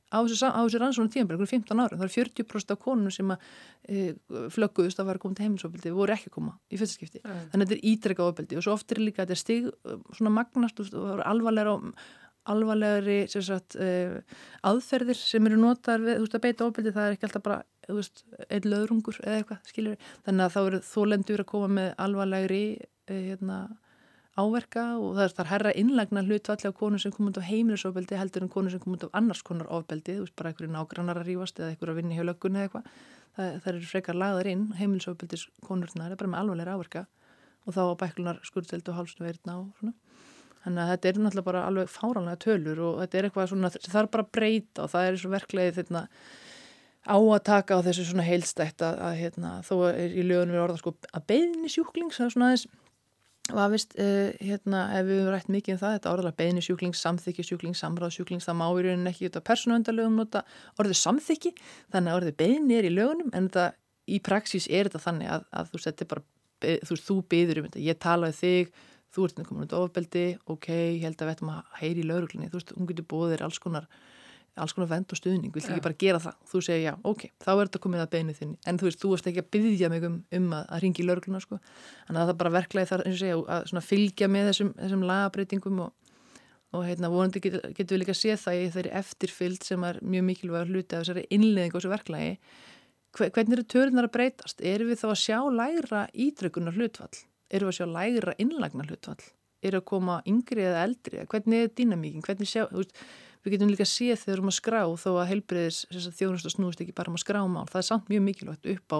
á þessu, þessu rannsónu tíma, bara 15 ára það er 40% af konunum sem að e, flögguðust að vera komið til heimilisofbildi voru ekki að koma í fyrsta skipti Nei. þannig að þetta er ítrekka ofbeldi og svo oft er líka þetta stig uh, svona magnast og það eru alvarlega alvarlegri sem sagt, uh, aðferðir sem eru notaðar við þú veist, að beita ofbeldi, það er ekki alltaf bara einn löðrungur eða eitthvað skilur þannig að þá eru þólendur að koma með alvarlegri uh, hérna, áverka og það er, það er herra innlegna hlutvalli á konur sem kom út af heimilisofbeldi heldur en konur sem kom út af annars konar ofbeldi þú veist bara einhverju nágrannar að rífast eða einhverju að vinna hjá löggun eða eitthvað. Það, það eru frekar lagðar inn heimilisofbeldis konurnar er bara með alvarlega áverka og þá á bæklunar skurðseldu og hálsnuverðna og svona. Þannig að þetta er náttúrulega bara alveg fáranlega tölur og þetta er eitthvað svona það er bara breyta og það er svo verklegið þetta á að taka á þessu svona heilstætt að, að hérna, þó er í lögunum við orða sko að beðni sjúklings það er svona aðeins var vist, uh, hérna, ef við höfum rætt mikið um það, þetta orðalega beðni sjúklings, samþykki sjúklings, samráð sjúklings, það má í rauninni ekki þetta persónuöndalögum nota orðið samþykki, þannig að orðið beðni er í lögunum, en þetta í praxís er þetta þannig að, að þú settir bara, þú veist, þú beður um þetta, ég talaði þig, þú ert komin út ofbeldi, ok, ég held að við ættum að heyri í lauruglunni, þú veist, hún getur bóðið þér alls konar alls konar vend og stuðning, vilt ekki bara gera það þú segir já, ok, þá er þetta komið að beinu þinn en þú veist, þú veist ekki að byggja mig um, um að, að ringi í laurugluna, sko þannig að það er bara verklega þar, eins og segja, að svona fylgja með þessum, þessum lagabreitingum og, og heitna, vonandi getur get við líka að sé það í þeirri eftirfyllt sem er mjög mikilvæg hluti af þessari innleðing og þessu verklagi hvernig eru törnar að breytast? Erum við þá að sjá lægra ídrökunar hlutfall? Erum við að sjá lægra innlagnar hlutfall? Erum við að koma yngri eða eldri? Hvernig er dýnamíkin? Hvernig sjá, þú veist, við getum líka að sé þegar við erum að skrá þó að heilbreyðis þjónust og snúist ekki bara um að skrá mál. Það er samt mjög mikilvægt upp á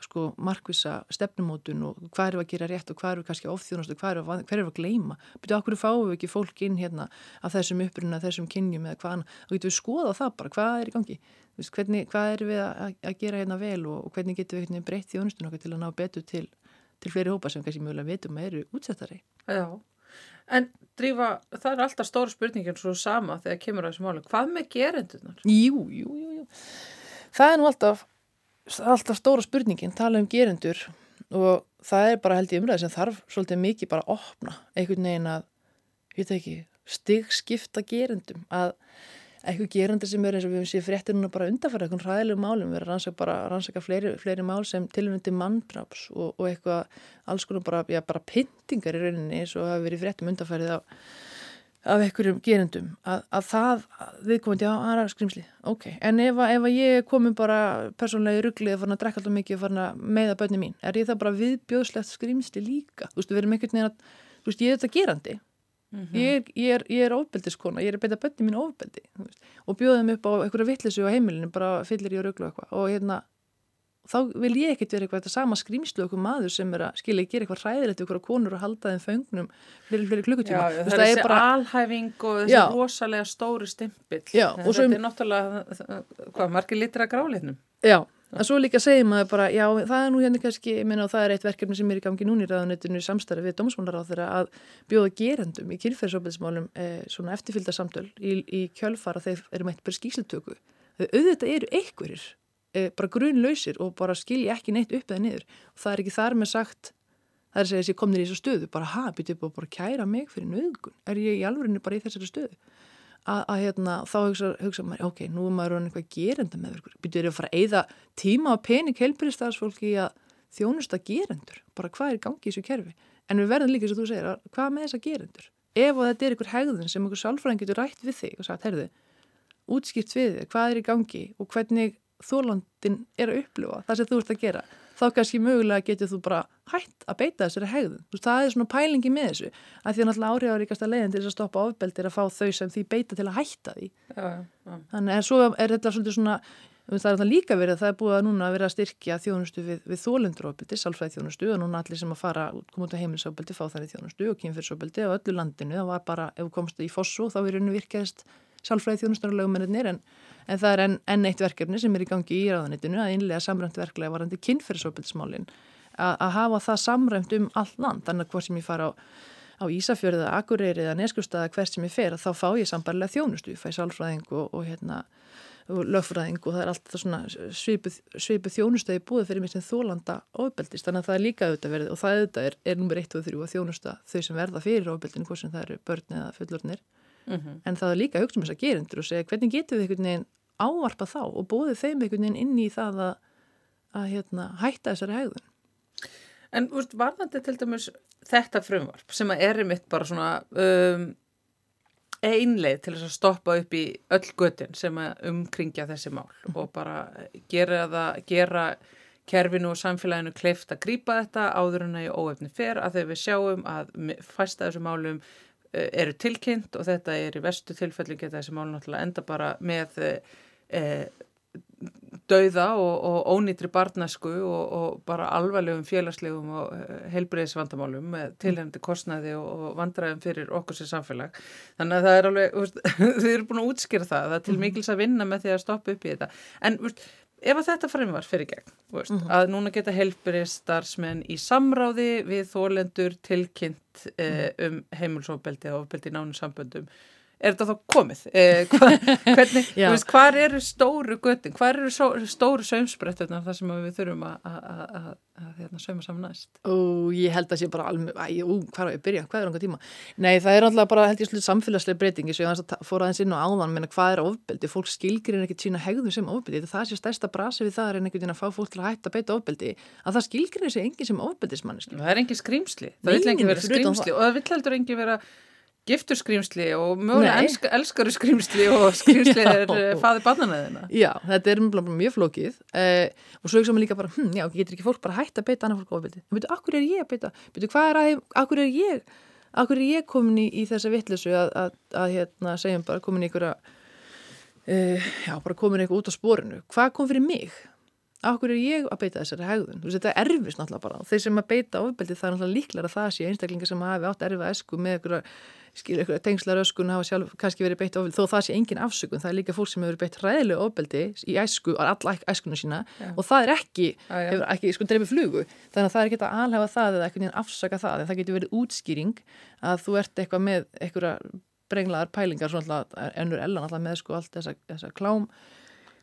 sko, markvisa stefnumótun og hvað er að gera rétt og hvað er kannski ofþjónast og hvað er að, hver er að gleyma. Byrju, okkur fáum við ekki fólk inn hérna af þessum uppruna, þessum kynjum eða hvað annað. Þá getum við skoða það bara, hvað er í gangi? Veist, hvernig, hvað er við að, að gera hérna vel og, og hvernig getum við breytt þjónustun okkar til að ná betur til, til fleiri hópa sem kannski mjögulega veitum að eru útsettari. Já, En drífa, það er alltaf stóra spurningin svo sama þegar kemur að þessu máli. Hvað með gerendunar? Jú, jú, jú, jú. Það er nú alltaf, alltaf stóra spurningin, tala um gerendur og það er bara held ég umræði sem þarf svolítið mikið bara að opna einhvern veginn að, ég veit ekki, stigskipta gerendum að eitthvað gerandi sem er eins og við séum fréttir núna bara undanfæra eitthvað ræðilegu málum, við erum rannsaka bara rannsaka fleiri, fleiri mál sem tilvæmdi manndraps og, og eitthvað alls konar bara, já, bara pyntingar í rauninni eins og hafa verið fréttum undanfærið af, af einhverjum gerendum. Að, að það, viðkomandi á aðra skrimsli, ok, en ef, ef ég komi bara persónlega í rugglið og farin að drekka alltaf mikið og farin að meiða bönni mín, er ég það bara viðbjóðslegt skrimsli líka, þú veist, við erum einhvern veginn að, þú veist, ég er þetta gerandi Mm -hmm. Ég er, ég er, er ofbeldiskona, ég er að beita bönni mín ofbeldi og bjóðum upp á einhverja vittlisu á heimilinu, bara fyllir ég og rauglu eitthvað og hérna, þá vil ég ekkert vera eitthvað þetta sama skrýmslu okkur maður sem er að skilja, gera eitthvað ræðilegt okkur á konur og halda þeim föngnum fyrir fyrir klukkutíma. Já, það, er þessi bara... alhæfing og þessi já. rosalega stóri stimpill, þetta sem... er náttúrulega hvað, margir litra gráleitnum. Já, En svo líka segir maður bara, já það er nú hérna kannski, ég minna og það er eitt verkefni sem er í gangi núni í raðunetinu í samstarfi við Dómsmálar á þeirra að bjóða gerendum í kynferðsópiðsmálum eh, svona eftirfylgda samtöl í, í kjölfara þeir eru meitt bara skísiltöku. Þau auðvitað eru einhverjir, eh, bara grunlausir og bara skilji ekki neitt upp eða niður. Og það er ekki þar með sagt, það er að segja þess að ég komnir í þessu stöðu, bara ha, byrju bara kæra mig fyrir nöðgun, er ég í alverðinu bara í þessari stöðu að, að hérna, þá hugsa, hugsa maður, ok, nú er maður eitthvað gerenda með ykkur, byrjuður að fara að eigða tíma og pening helbriðstafsfólki að þjónusta gerendur, bara hvað er gangi í þessu kerfi, en við verðum líka sem þú segir, að, hvað með þessa gerendur? Ef þetta er ykkur hegðun sem ykkur sálfræðin getur rætt við þig og sagt, herðu útskipt við þig, hvað er í gangi og hvernig þólandin er að upplifa það sem þú ert að gera þá kannski mögulega getur þú bara hætt að beita þessari hegðun. Þú veist, það er svona pælingi með þessu, að því að náttúrulega áhrifaríkasta leiðin til þess að stoppa ofbeldir að fá þau sem því beita til að hætta því. Já, já. Þannig að svo er þetta svolítið svona, það er líka verið að það er búið að núna að vera að styrkja þjónustu við, við þólendrófbeldi, salfræði þjónustu og núna allir sem að fara, koma út á heimilsofbeldi, fá í þjónustu og kynfyrsofbeldi og öllu landinu, það var bara, ef komst í fossu þá verið virkast sálfræði þjónustarlögumennir en, en það er enn en eitt verkefni sem er í gangi í ráðanitinu að innlega samræmt verklega varandi kynferðsopilsmálin að hafa það samræmt um all land þannig að hvort sem ég fara á, á Ísafjörðu eða Akureyri eða Neskustæða hvert sem ég fer þá fá ég sambarlega þjónustu, ég fæ sálfræðing og, og hérna og lögfræðing og það er alltaf svona svipu, þjónustöði búið fyrir mér sem þólanda ofbeldist, þannig að það er líka auðvitað verið og það auðvitað er, er nummer 1 og 3 að þjónusta þau sem verða fyrir ofbeldinu, hvort sem það eru börn eða fullornir mm -hmm. en það er líka hugsa um þess að gerendur og segja hvernig getur við einhvern veginn ávarpa þá og bóðið þeim einhvern veginn inn í það að, að hérna, hætta þessari hegðun En úrst, varðandi til dæmis þetta frumvarp sem að er mitt bara svona um, einleið til þess að stoppa upp í öll götin sem að umkringja þessi mál mm -hmm. og bara gera það, gera kerfinu og samfélaginu kleift að grýpa þetta áður en að ég óefni fer að þegar við sjáum að fæsta þessu málum eru tilkynnt og þetta er í vestu tilfelli geta þessi mál náttúrulega enda bara með uh, dauða og, og ónýtri barnasku og, og bara alvarlegum félagslegum og eh, heilbreyðisvandamálum með tilhengandi kostnæði og, og vandræðum fyrir okkur sem samfélag. Þannig að það er alveg, þið eru búin að útskýra það, það er til mhm. mikils að vinna með því að stoppa upp í þetta. En veist, ef að þetta fremvar fyrir gegn, veist, mm -hmm. að núna geta heilbreyðistarsmenn í samráði við þólendur tilkynnt eh, mhm. um heimilsofbeldi og ofbeldi í nánu samböndum er þetta þá komið? Eh, hva, hvernig, veist, hvar eru stóru göttin? Hvar eru stóru sömsbrettunar þar sem við þurfum að hérna, söma saman næst? Ó, ég held að sé bara alveg, æ, ú, hvað er að byrja? Hvað er ánga tíma? Nei, það er alltaf bara, held ég, slutt samfélagslega breytingi sem ég fór aðeins inn á áðan, menna hvað er ofbeldi? Fólk skilgrir ekkert sína hegðum sem ofbeldi. Það sé stærsta brasi við það er einhvern veginn að fá fólk til að hætta að beita ofbeldi, að það skilgrir þessi enginn sem ofbeldismanniski. Giftur skrýmsli og mögulega elsk, elskaru skrýmsli og skrýmsli er eh, faði barnanæðina. Já, þetta er mjög flókið eh, og svo ekki sem líka bara, hm, já, getur ekki fólk bara hægt að beita annað fólk ofbeldi. En veitu, akkur er ég að beita? Veitu, hvað er að, akkur er ég, akkur er ég komin í, í þessa vittlesu að, að, að, hérna, segjum bara komin í einhverja, eh, já, bara komin eitthvað út á spórinu. Hvað kom fyrir mig? Akkur er ég að beita þessari hegðun? Veist, þetta er erfist náttúrulega bara. Þeir sem að beita ofbeldi það er náttúrulega líklar að það sé einstaklingar sem hafi átt erfið esku með einhverja skilja ykkur tengslaröskun hafa sjálf kannski verið beitt ofbeldi þó það sé engin afsökun, það er líka fólk sem hefur beitt ræðilega ofbeldi í æsku, alla æskunum sína já. og það er ekki, já, já. hefur ekki sko dreifið flugu, þannig að það er ekki að alhafa það eða eitthvað afsaka það, en það getur verið útskýring að þú ert eitthvað með eitthvað brenglaðar pælingar, svona alltaf ennur ellan alltaf með sko allt þessa, þessa klám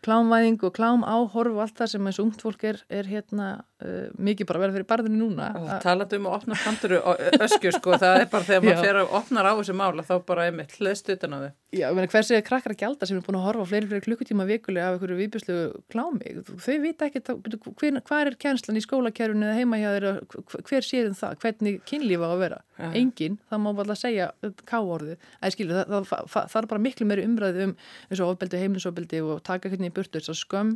klámvæðing og klám áhorf og allt það sem og ungt fólk er, er hérna uh, mikið bara verið fyrir barðinu núna. Talað um að opna panduru öskju sko, það er bara þegar maður fyrir að opna á þessu mála þá bara einmitt hlust utan á þau. Já, hversi er krakkar að gælda sem er búin að horfa fleiri fleiri klukkutíma vikulega af einhverju viðbjörnslu klámi? Þau vita ekki hvað er kjænslan í skólakerfunu eða heima hjá þeirra hver séðum það, hvernig kynlífa á að vera? Ja. engin, það má bara segja káorðu, það, það, það, það er bara miklu meiri umræði um eins og ofbeldi, heimilisofbeldi og taka hvernig í burtu þess að skömm.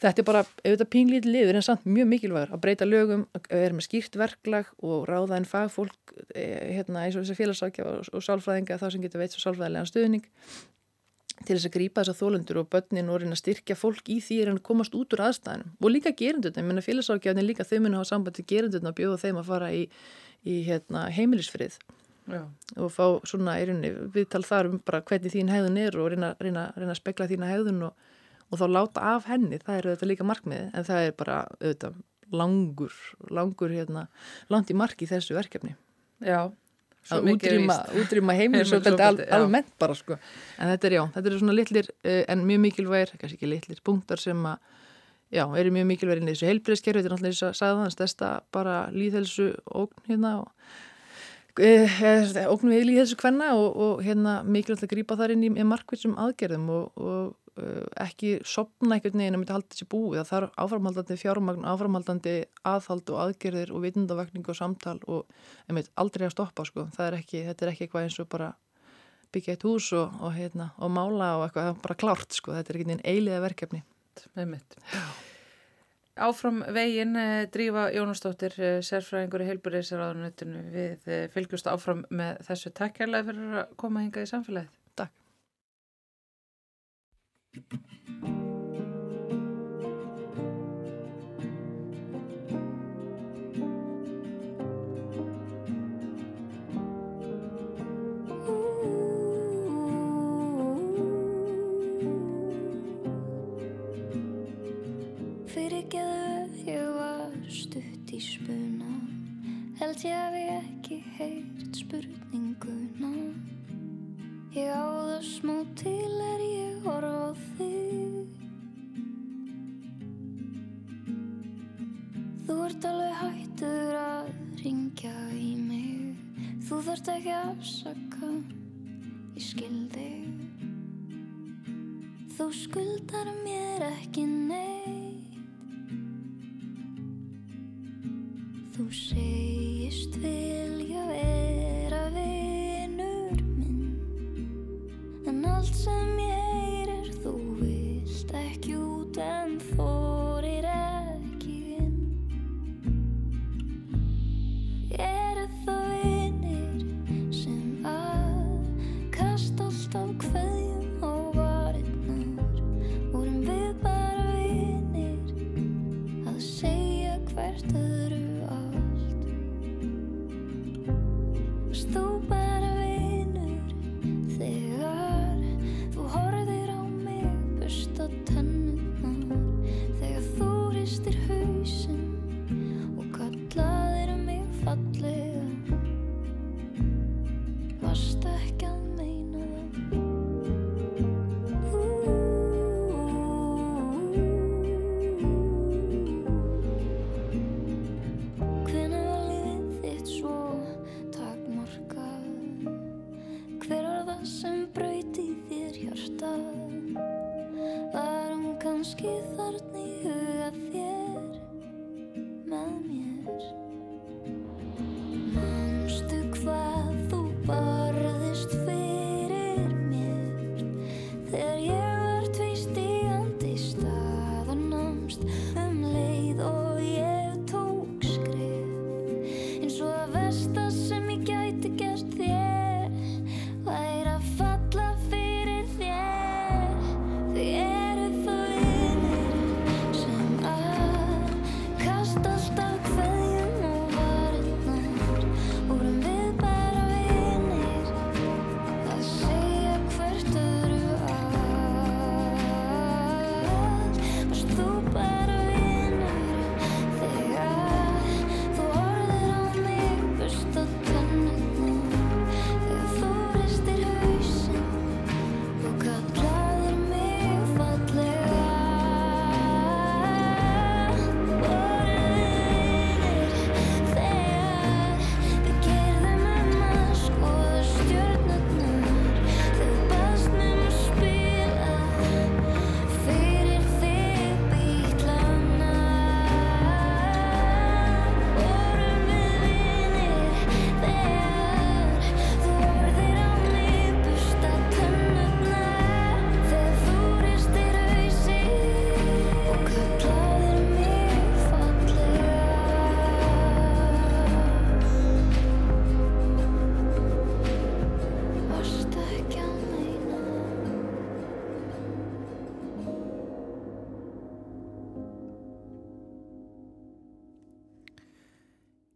Þetta er bara, auðvitað pínlítið liður en samt mjög mikilvægur að breyta lögum að vera með skýrt verklag og ráða en fagfólk eh, hérna, eins og þess að félagsakja og, og sálfræðinga þá sem getur veit svo sálfræðilegan stuðning til þess að grípa þess að þólundur og börnin og reyna að styrkja fólk í því að komast út úr aðstæðinum og líka gerundurna, ég menna félagsakjafni líka þau mun að hafa samband til gerundurna og bjóða þeim að fara í, í hérna, heimilisfrið. Já. og fá svona viðtal þar um bara hvernig þín hegðun er og reyna, reyna, reyna að spekla þína hegðun og og þá láta af henni, það er auðvitað líka markmið en það er bara auðvitað langur, langur hérna langt í marki þessu verkefni. Já, að útrýma, útrýma heimilisofbeldi al, almennt bara sko. En þetta er já, þetta er svona litlir uh, en mjög mikilvægir, kannski ekki litlir punktar sem að, já, eru mjög mikilvægir inn í þessu heilbreyðskerfi, þetta er náttúrulega þess að sagða þann stærsta bara líðhelsu ógn hérna og uh, ógn við líðhelsu hvenna og, og hérna mikilvægt að grípa þar inn í, í markvitsum aðgerðum og, og ekki sopna einhvern veginn að myndi halda þessi búið það er áframhaldandi fjármagn, áframhaldandi aðhald og aðgerðir og vitundavakning og samtal og einmitt, aldrei að stoppa sko. er ekki, þetta er ekki eitthvað eins og bara byggja eitt hús og, og, hérna, og mála og eitthvað, bara klárt sko. þetta er ekki einn eiliða verkefni einmitt. Áfram veginn eh, drífa Jónastóttir eh, sérfræðingur í heilbúriðsraðunutinu við eh, fylgjast áfram með þessu takkjarlega fyrir að koma hinga í samfélagið Fyrirgeðu ég var stutt í spuna Held ég að við ekki heyrt spurninguna. Ég á það smá til þarft ekki afsaka, ég skildi Þú skuldar mér ekki neitt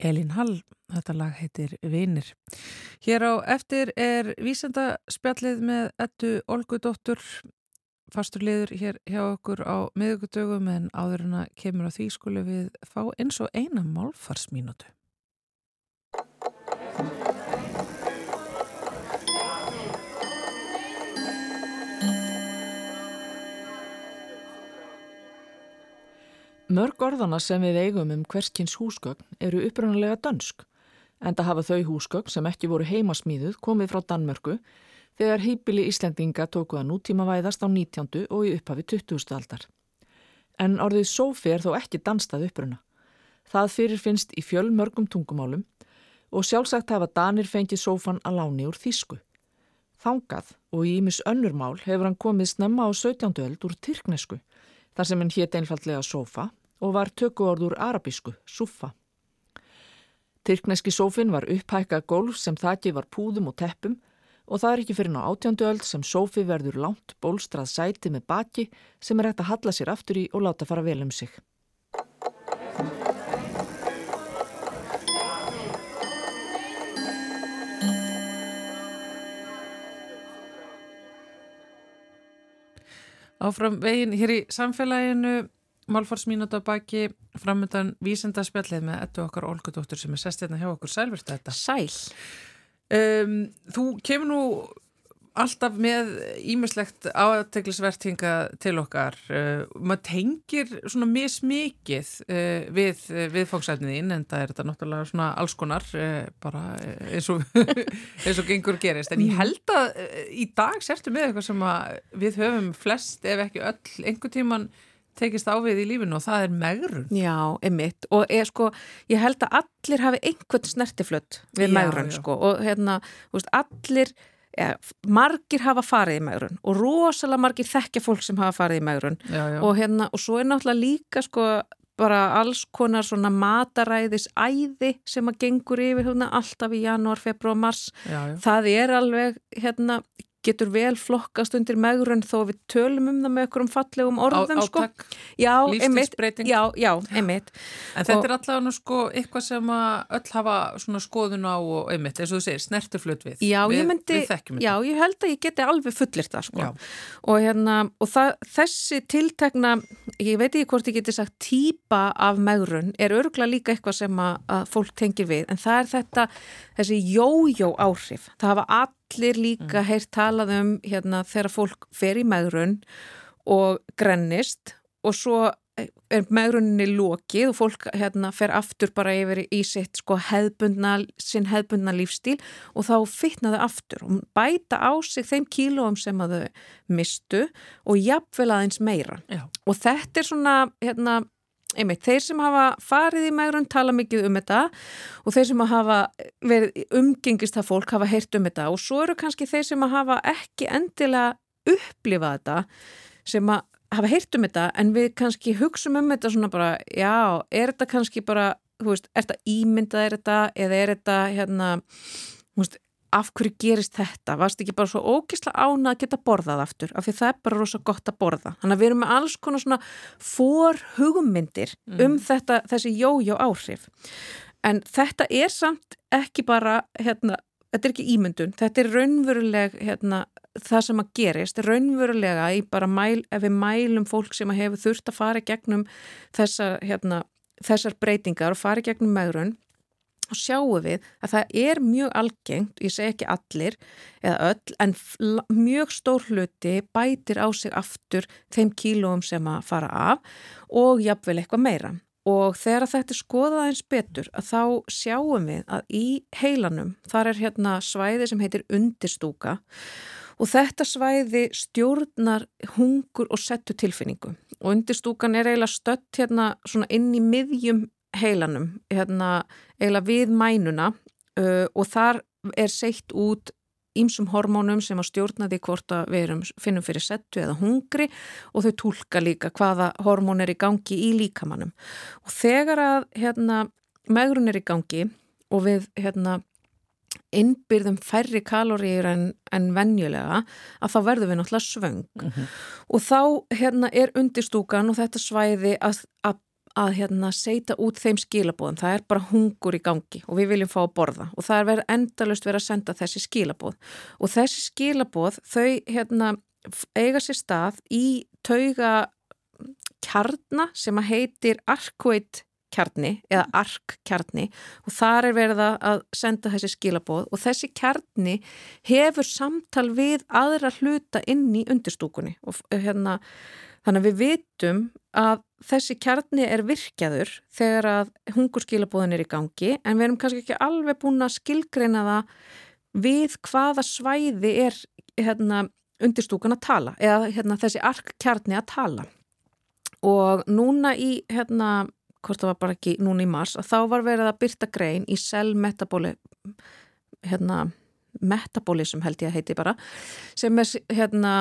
Elín Hall, þetta lag heitir Vinir. Hér á eftir er vísendaspjallið með ettu Olgudóttur, fasturliður hér hjá okkur á miðugudögum en áður en að kemur á því skulu við fá eins og eina málfarsmínútu. Mörg orðana sem við eigum um hverskins húsgögn eru upprunalega dönsk, en það hafa þau húsgögn sem ekki voru heimasmíðuð komið frá Danmörku þegar heibili Íslendinga tóku að nútíma væðast á 19. og í upphafi 20. aldar. En orðið sófi er þó ekki danstað uppruna. Það fyrir finnst í fjölmörgum tungumálum og sjálfsagt hafa Danir fengið sófan að láni úr þýsku. Þangað og í ímis önnurmál hefur hann komið snemma á 17. öld úr tyrknesku þar sem hann hétt einfallega sófa og var tökuorð úr arabísku, súfa. Tyrkneski sófin var upphækkað gólf sem þakið var púðum og teppum og það er ekki fyrir ná átjándu öld sem sófi verður langt bólstrað sæti með baki sem er hægt að halla sér aftur í og láta fara vel um sig. Áfram veginn hér í samfélaginu, málfarsmínúta baki, framöndan vísendaspjallið með ettu okkar Olgudóttur sem er sest hérna hjá okkur sælverst þetta. Sæl. Um, þú kemur nú alltaf með ímislegt áteglisvert hinga til okkar. Uh, maður tengir svona mismikið uh, við uh, viðfóksætniðinn en það er þetta náttúrulega svona alls konar uh, bara eins og, eins og gengur gerist. En ég held að í dag sérstu með eitthvað sem að við höfum flest ef ekki öll einhver tíman tekist á við í lífinu og það er megrun. Já, emitt og ég, sko, ég held að allir hafi einhvern snertiflött við Já, megrun já. sko. Og hérna, veist, allir ja, margir hafa farið í megrun og rosalega margir þekkja fólk sem hafa farið í megrun. Já, og hérna, og svo er náttúrulega líka sko bara alls konar svona mataræðis æði sem að gengur yfir hérna alltaf í janúar, februar, mars. Það er alveg hérna getur vel flokkast undir megrun þó við tölum um það með okkur um fallegum orðum sko. Já, einmitt, lífstilsbreyting. já, já, einmitt En þetta Og- er allavega sko eitthvað sem að öll hafa skoðun á og einmitt, eins og þú segir, snertiflut við. Já, við, ég myndi, Við já, ég held að ég geti alveg fullir það, sko. Og hérna, og það, þessi tiltekna, ég veit ekki hvort ég geti sagt típa af megrun, er örgulega líka eitthvað sem að, að fólk tengir við, en það er þetta, þessi jójó áhrif. Það hafa allir líka Mm. heyrt talað um, hérna, þegar fólk fer í megrun og grennist og svo er megruninni lokið og fólk hérna fer aftur bara yfir í sitt sko hefbundna, sinn hefbundna lífstíl og þá fitna þau aftur og bæta á sig þeim kílóum sem að þau mistu og jafnvel aðeins meira. Já. Og þetta er svona, hérna, einmitt, þeir sem hafa farið í megrun tala mikið um þetta og þeir sem hafa verið umgengist það fólk hafa heyrt um þetta. Og svo eru kannski þeir sem hafa ekki endilega upplifað þetta sem að hafa heyrt um þetta en við kannski hugsum um þetta svona bara, já, er þetta kannski bara, þú veist, er þetta ímyndað er þetta eða er þetta hérna, þú veist, af hverju gerist þetta, varst ekki bara svo ógisla ána að geta borðað aftur, af því það er bara rosa gott að borða, þannig að við erum með alls konar svona for hugmyndir um þetta, þessi jójó áhrif. En þetta er samt ekki bara, hérna, þetta er ekki ímyndun, þetta er raunveruleg hérna, það sem að gerist, raunverulega í bara mæl, ef við mælum fólk sem hefur þurft að fara gegnum þessar, hérna, þessar breytingar og fara gegnum megrun og sjáum við að það er mjög algengt, ég segi ekki allir eða öll, en mjög stór hluti bætir á sig aftur þeim kílóum sem að fara af og jafnvel eitthvað meira. Og þegar þetta er skoðað eins betur að þá sjáum við að í heilanum þar er hérna svæði sem heitir undirstúka og þetta svæði stjórnar hungur og settu tilfinningu og undirstúkan er eiginlega stött hérna svona inn í miðjum heilanum, hérna eiginlega við mænuna uh, og þar er seitt út ímsum hormónum sem að stjórna því hvort að við erum, finnum fyrir settu eða hungri og þau tólka líka hvaða hormón er í gangi í líkamannum. Og þegar að hérna, megrun er í gangi og við hérna, innbyrðum færri kaloríur en, en venjulega að þá verðum við náttúrulega svöng mm -hmm. og þá hérna, er undirstúkan og þetta svæði að, að að hérna seita út þeim skilabóðum, það er bara hungur í gangi og við viljum fá að borða og það er verið endalust verið að senda þessi skilabóð og þessi skilabóð þau hérna eiga sér stað í tauga kjarna sem að heitir arkveit kjarni eða arkkjarni og þar er verið að senda þessi skilabóð og þessi kjarni hefur samtal við aðra hluta inn í undirstúkunni og hérna Þannig að við vitum að þessi kjarni er virkjaður þegar að hungurskilabóðin er í gangi en við erum kannski ekki alveg búin að skilgreina það við hvaða svæði er hérna, undirstúkan að tala eða hérna, þessi arkkjarni að tala. Og núna í, hérna, hvort það var bara ekki núna í mars, að þá var verið að byrta grein í cell-metabóli, hérna, metabolism held ég að heiti bara sem er hérna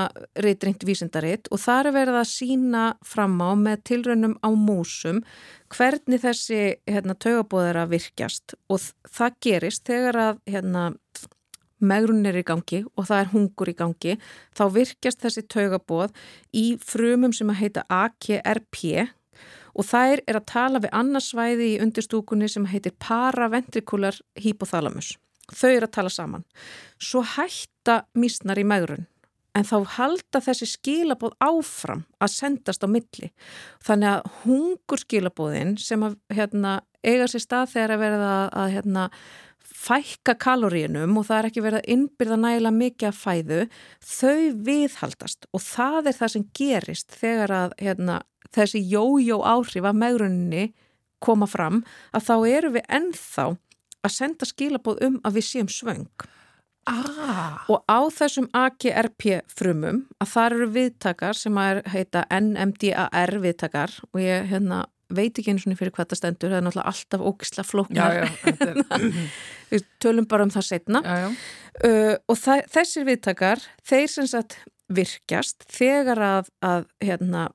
reytringt vísindaritt og þar er verið að sína fram á með tilraunum á músum hvernig þessi hérna, taugabóðar að virkjast og það gerist þegar að hérna, megrun er í gangi og það er hungur í gangi þá virkjast þessi taugabóð í frumum sem að heita AKRP og þær er að tala við annarsvæði í undirstúkunni sem heitir paraventrikular hypothalamus þau eru að tala saman. Svo hætta mísnar í megrun en þá halda þessi skilabóð áfram að sendast á milli. Þannig að hungur skilabóðin sem að hérna, eiga sér stað þegar að verða að hérna, fækka kaloríunum og það er ekki verið að innbyrða nægilega mikið að fæðu, þau viðhaldast og það er það sem gerist þegar að hérna, þessi jójó áhrif af megruninni koma fram að þá eru við ennþá að senda skilabóð um að við séum svöng ah. og á þessum AGRP frumum að það eru viðtakar sem að heita NMDAR viðtakar og ég hérna, veit ekki eins og fyrir hvað það stendur það er náttúrulega alltaf ógisla flóknar við tölum bara um það setna já, já. Uh, og þessir viðtakar þeir sem sagt virkjast þegar að, að hérna,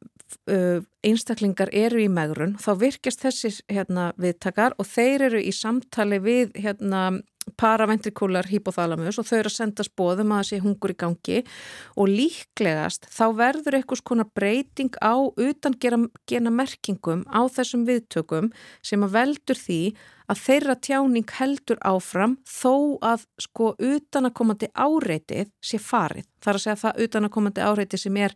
einstaklingar eru í megrun þá virkjast þessir hérna, viðtakar og þeir eru í samtali við hérna, paraventrikular hypothalamus og þau eru að senda spóðum að það sé hungur í gangi og líklegast þá verður eitthvað svona breyting á utan gera, gena merkingum á þessum viðtökum sem að veldur því að þeirra tjáning heldur áfram þó að sko utan að komandi áreitið sé farið. Það er að segja það að komandi áreitið sem er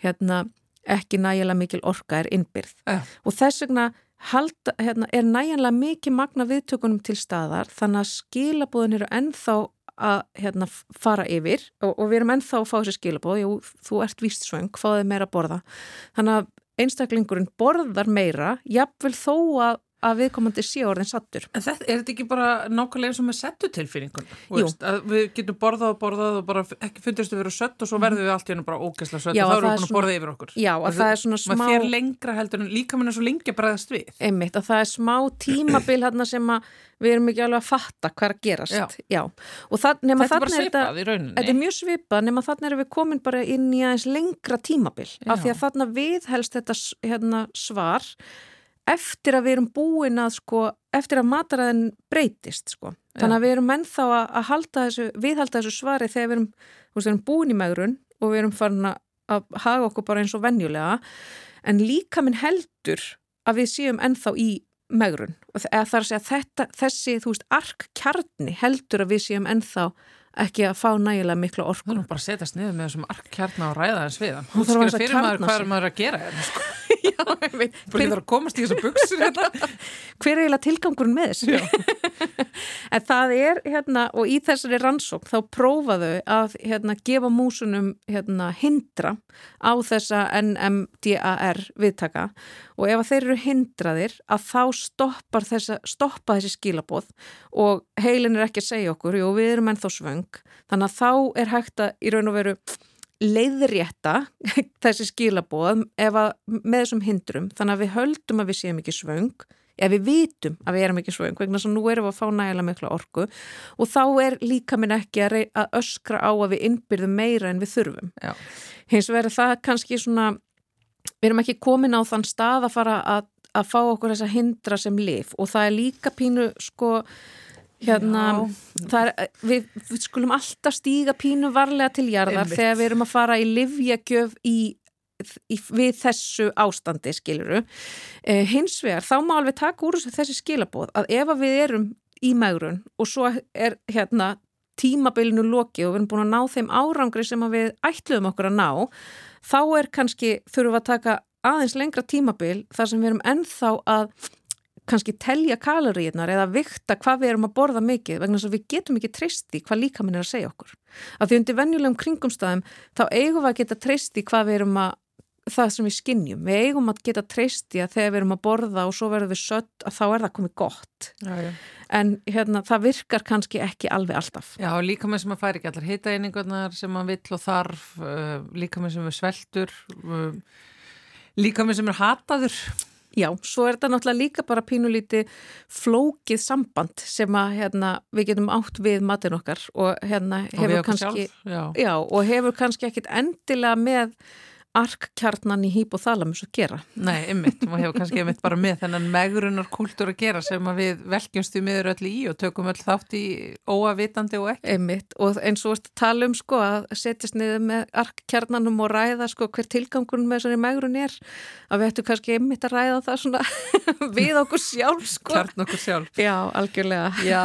hérna ekki nægilega mikil orka er innbyrð. Uh. og þess vegna halda, hérna, er nægilega mikil magna viðtökunum til staðar þannig að skilabóðin eru ennþá að hérna, fara yfir og, og við erum ennþá að fá þessi skilabóð Jú, þú ert víst svöng, fáðið meira að borða. Þannig að einstaklingurinn borðar meira jafnvel þó að að viðkomandi sé orðin sattur. En þetta, er þetta ekki bara nákvæmlega sem er settutilfinningun? Við getum borðað og borðað og bara ekki fundist að vera sött og svo verðum við allt í hennu bara ógæsla sött já, og þá erum við búin að borða yfir okkur. Já, að það er svona smá... Maður fyrir lengra heldur en líka mann er svo lengi að bregðast við. Einmitt, að það er smá tímabil hérna sem að við erum ekki alveg að fatta hvað er að gerast. Já. já. Það, þetta er bara svipað í rauninni. Þetta er mjög svipað nema þannig erum við komin bara inn í aðeins lengra tímabil af því að þarna við helst þetta hérna, svar eftir að við erum búin að sko, eftir að mataræðin breytist sko. Þannig að við erum ennþá að, að halda þessu, viðhalda þessu svari þegar við erum, við erum búin í megrun og við erum farin að haga okkur bara eins og venjulega en líka minn heldur að við séum ennþá í megrun. Eða það er að segja þetta, þessi, þú veist, arkkjarni heldur að við séum ennþá ekki að fá nægilega miklu orku. Það er bara að setjast niður með þessum arkkjarni og ræða þess við. Hún skilur fyrir maður hvað er maður að gera hérna sko. Já, Bara það að komast í þessu buksur hérna. hver er eiginlega tilgangurinn með þessu? En það er hérna og í þessari rannsókn þá prófaðu að hérna gefa músunum hérna hindra á þessa NMDAR viðtaka. Og ef þeir eru hindraðir að þá stoppar þessa, stoppa þessi skilaboð. Og heilin er ekki að segja okkur, jú við erum ennþá svöng. Þannig að þá er hægt að í raun og veru leiðrétta þessi að, með þessum hindrum þannig að við höldum að við séum ekki svöng ef við vitum að við erum ekki svöng vegna sem nú erum við að fá nægilega mikla orku og þá er líka minn ekki að, að öskra á að við innbyrðum meira en við þurfum Já. hins vegar það kannski svona við erum ekki komin á þann stað að fara að, að fá okkur þessa hindra sem lif og það er líka pínu sko hérna, er, við, við skulum alltaf stíga pínu varlega til jarðar Einmitt. þegar við erum að fara í livjagjöf í, í, við þessu ástandi skiluru eh, hins vegar þá má alveg taka úr þessi skilabóð að ef að við erum í megrun og svo er hérna tímabilinu lokið og við erum búin að ná þeim árangri sem við ætluðum okkur að ná þá er kannski, þurfum við að taka aðeins lengra tímabil þar sem við erum ennþá að kannski telja kaloríunar eða vikta hvað við erum að borða mikið vegna þess að við getum ekki treysti hvað líkaminn er að segja okkur. Af því undir venjulegum kringumstæðum þá eigum við að geta treysti hvað við erum að, það sem við skinnjum. Við eigum að geta treysti að þegar við erum að borða og svo verðum við sött að þá er það komið gott. Já, já. En hérna, það virkar kannski ekki alveg alltaf. Já, líka með sem að færi ekki allar hitaeiningarnar sem maður vill og þarf, uh, líka með sem er sveltur, uh, líka með sem er hataður. Já, svo er þetta náttúrulega líka bara pínulíti flókið samband sem að hérna, við getum átt við matin okkar og hérna Og hefur kannski, já. já, og hefur kannski ekkit endilega með arkkjarnan í hýpothalamus að gera. Nei, ymmit, og hefur kannski ymmit bara með þennan megrunar kultúr að gera sem að við velkjumst við miður öll í og tökum öll þátt í óavitandi og ekki. Einmitt og eins og tala um sko að setjast niður með arkkjarnanum og ræða sko hver tilgangun með þessari megrun er að við ættum kannski einmitt að ræða það svona við okkur sjálf sko. Kjarn okkur sjálf. Já, algjörlega. Já,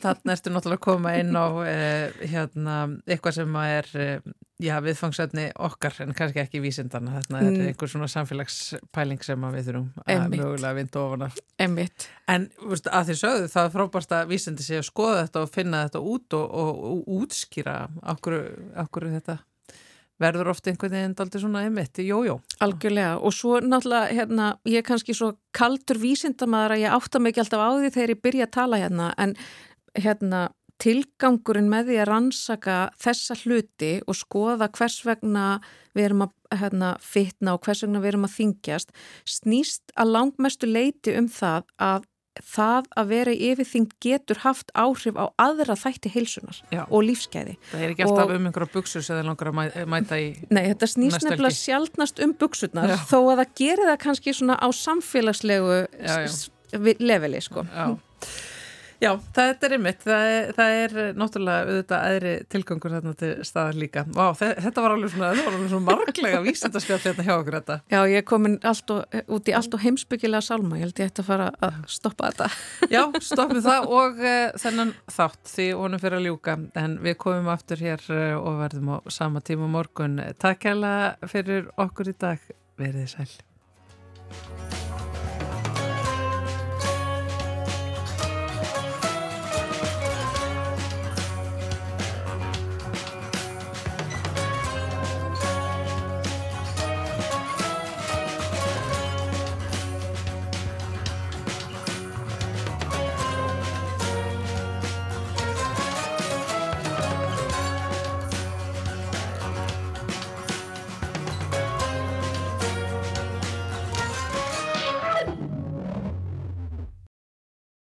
þarna ertu náttúrulega að koma inn á eh, hérna, eitthvað sem að er eh, já, viðfangsefni okkar en kannski ekki vísindana. Þarna er Mm. einhver svona samfélagspæling sem við þurfum að Einmitt. mögulega vinda ofan af. Einmitt. En veist, að því sögðu það er frábært að vísindi sé að skoða þetta og finna þetta út og, og, og útskýra okkur, okkur þetta verður ofta einhvern veginn aldrei svona einmitt, jójó. Algjörlega og svo náttúrulega hérna, ég er kannski svo kaldur vísindamaður að ég átta mig ekki alltaf á því þegar ég byrja að tala hérna en hérna tilgangurinn með því að rannsaka þessa hluti og skoða hvers vegna við erum að hérna, fitna og hvers vegna við erum að þingjast snýst að langmestu leiti um það að það að vera í yfirþyngd getur haft áhrif á aðra þætti heilsunar Já. og lífskeiði. Það er ekki alltaf Og- um einhverja buksur sem það langar að mæ- mæta í Nei, þetta snýst nefnilega sjálfnast um buksurnar þó að það gerir það kannski svona á samfélagslegu leveli sko. Já. Já, þetta er einmitt, það er, það er náttúrulega auðvitað aðri tilgangur þarna til staðar líka. Vá, þe- þetta var alveg svona, þetta var alveg svona marglega vísindaspjall hérna hjá okkur þetta. Já, ég er komin og, út í allt og heimsbyggilega sálma, ég held ég ætti að fara að stoppa þetta. Já, stoppum það og uh, þennan þátt því honum fyrir að ljúka en við komum aftur hér uh, og verðum á sama tíma morgun. Takk hella fyrir okkur í dag, verið sæl.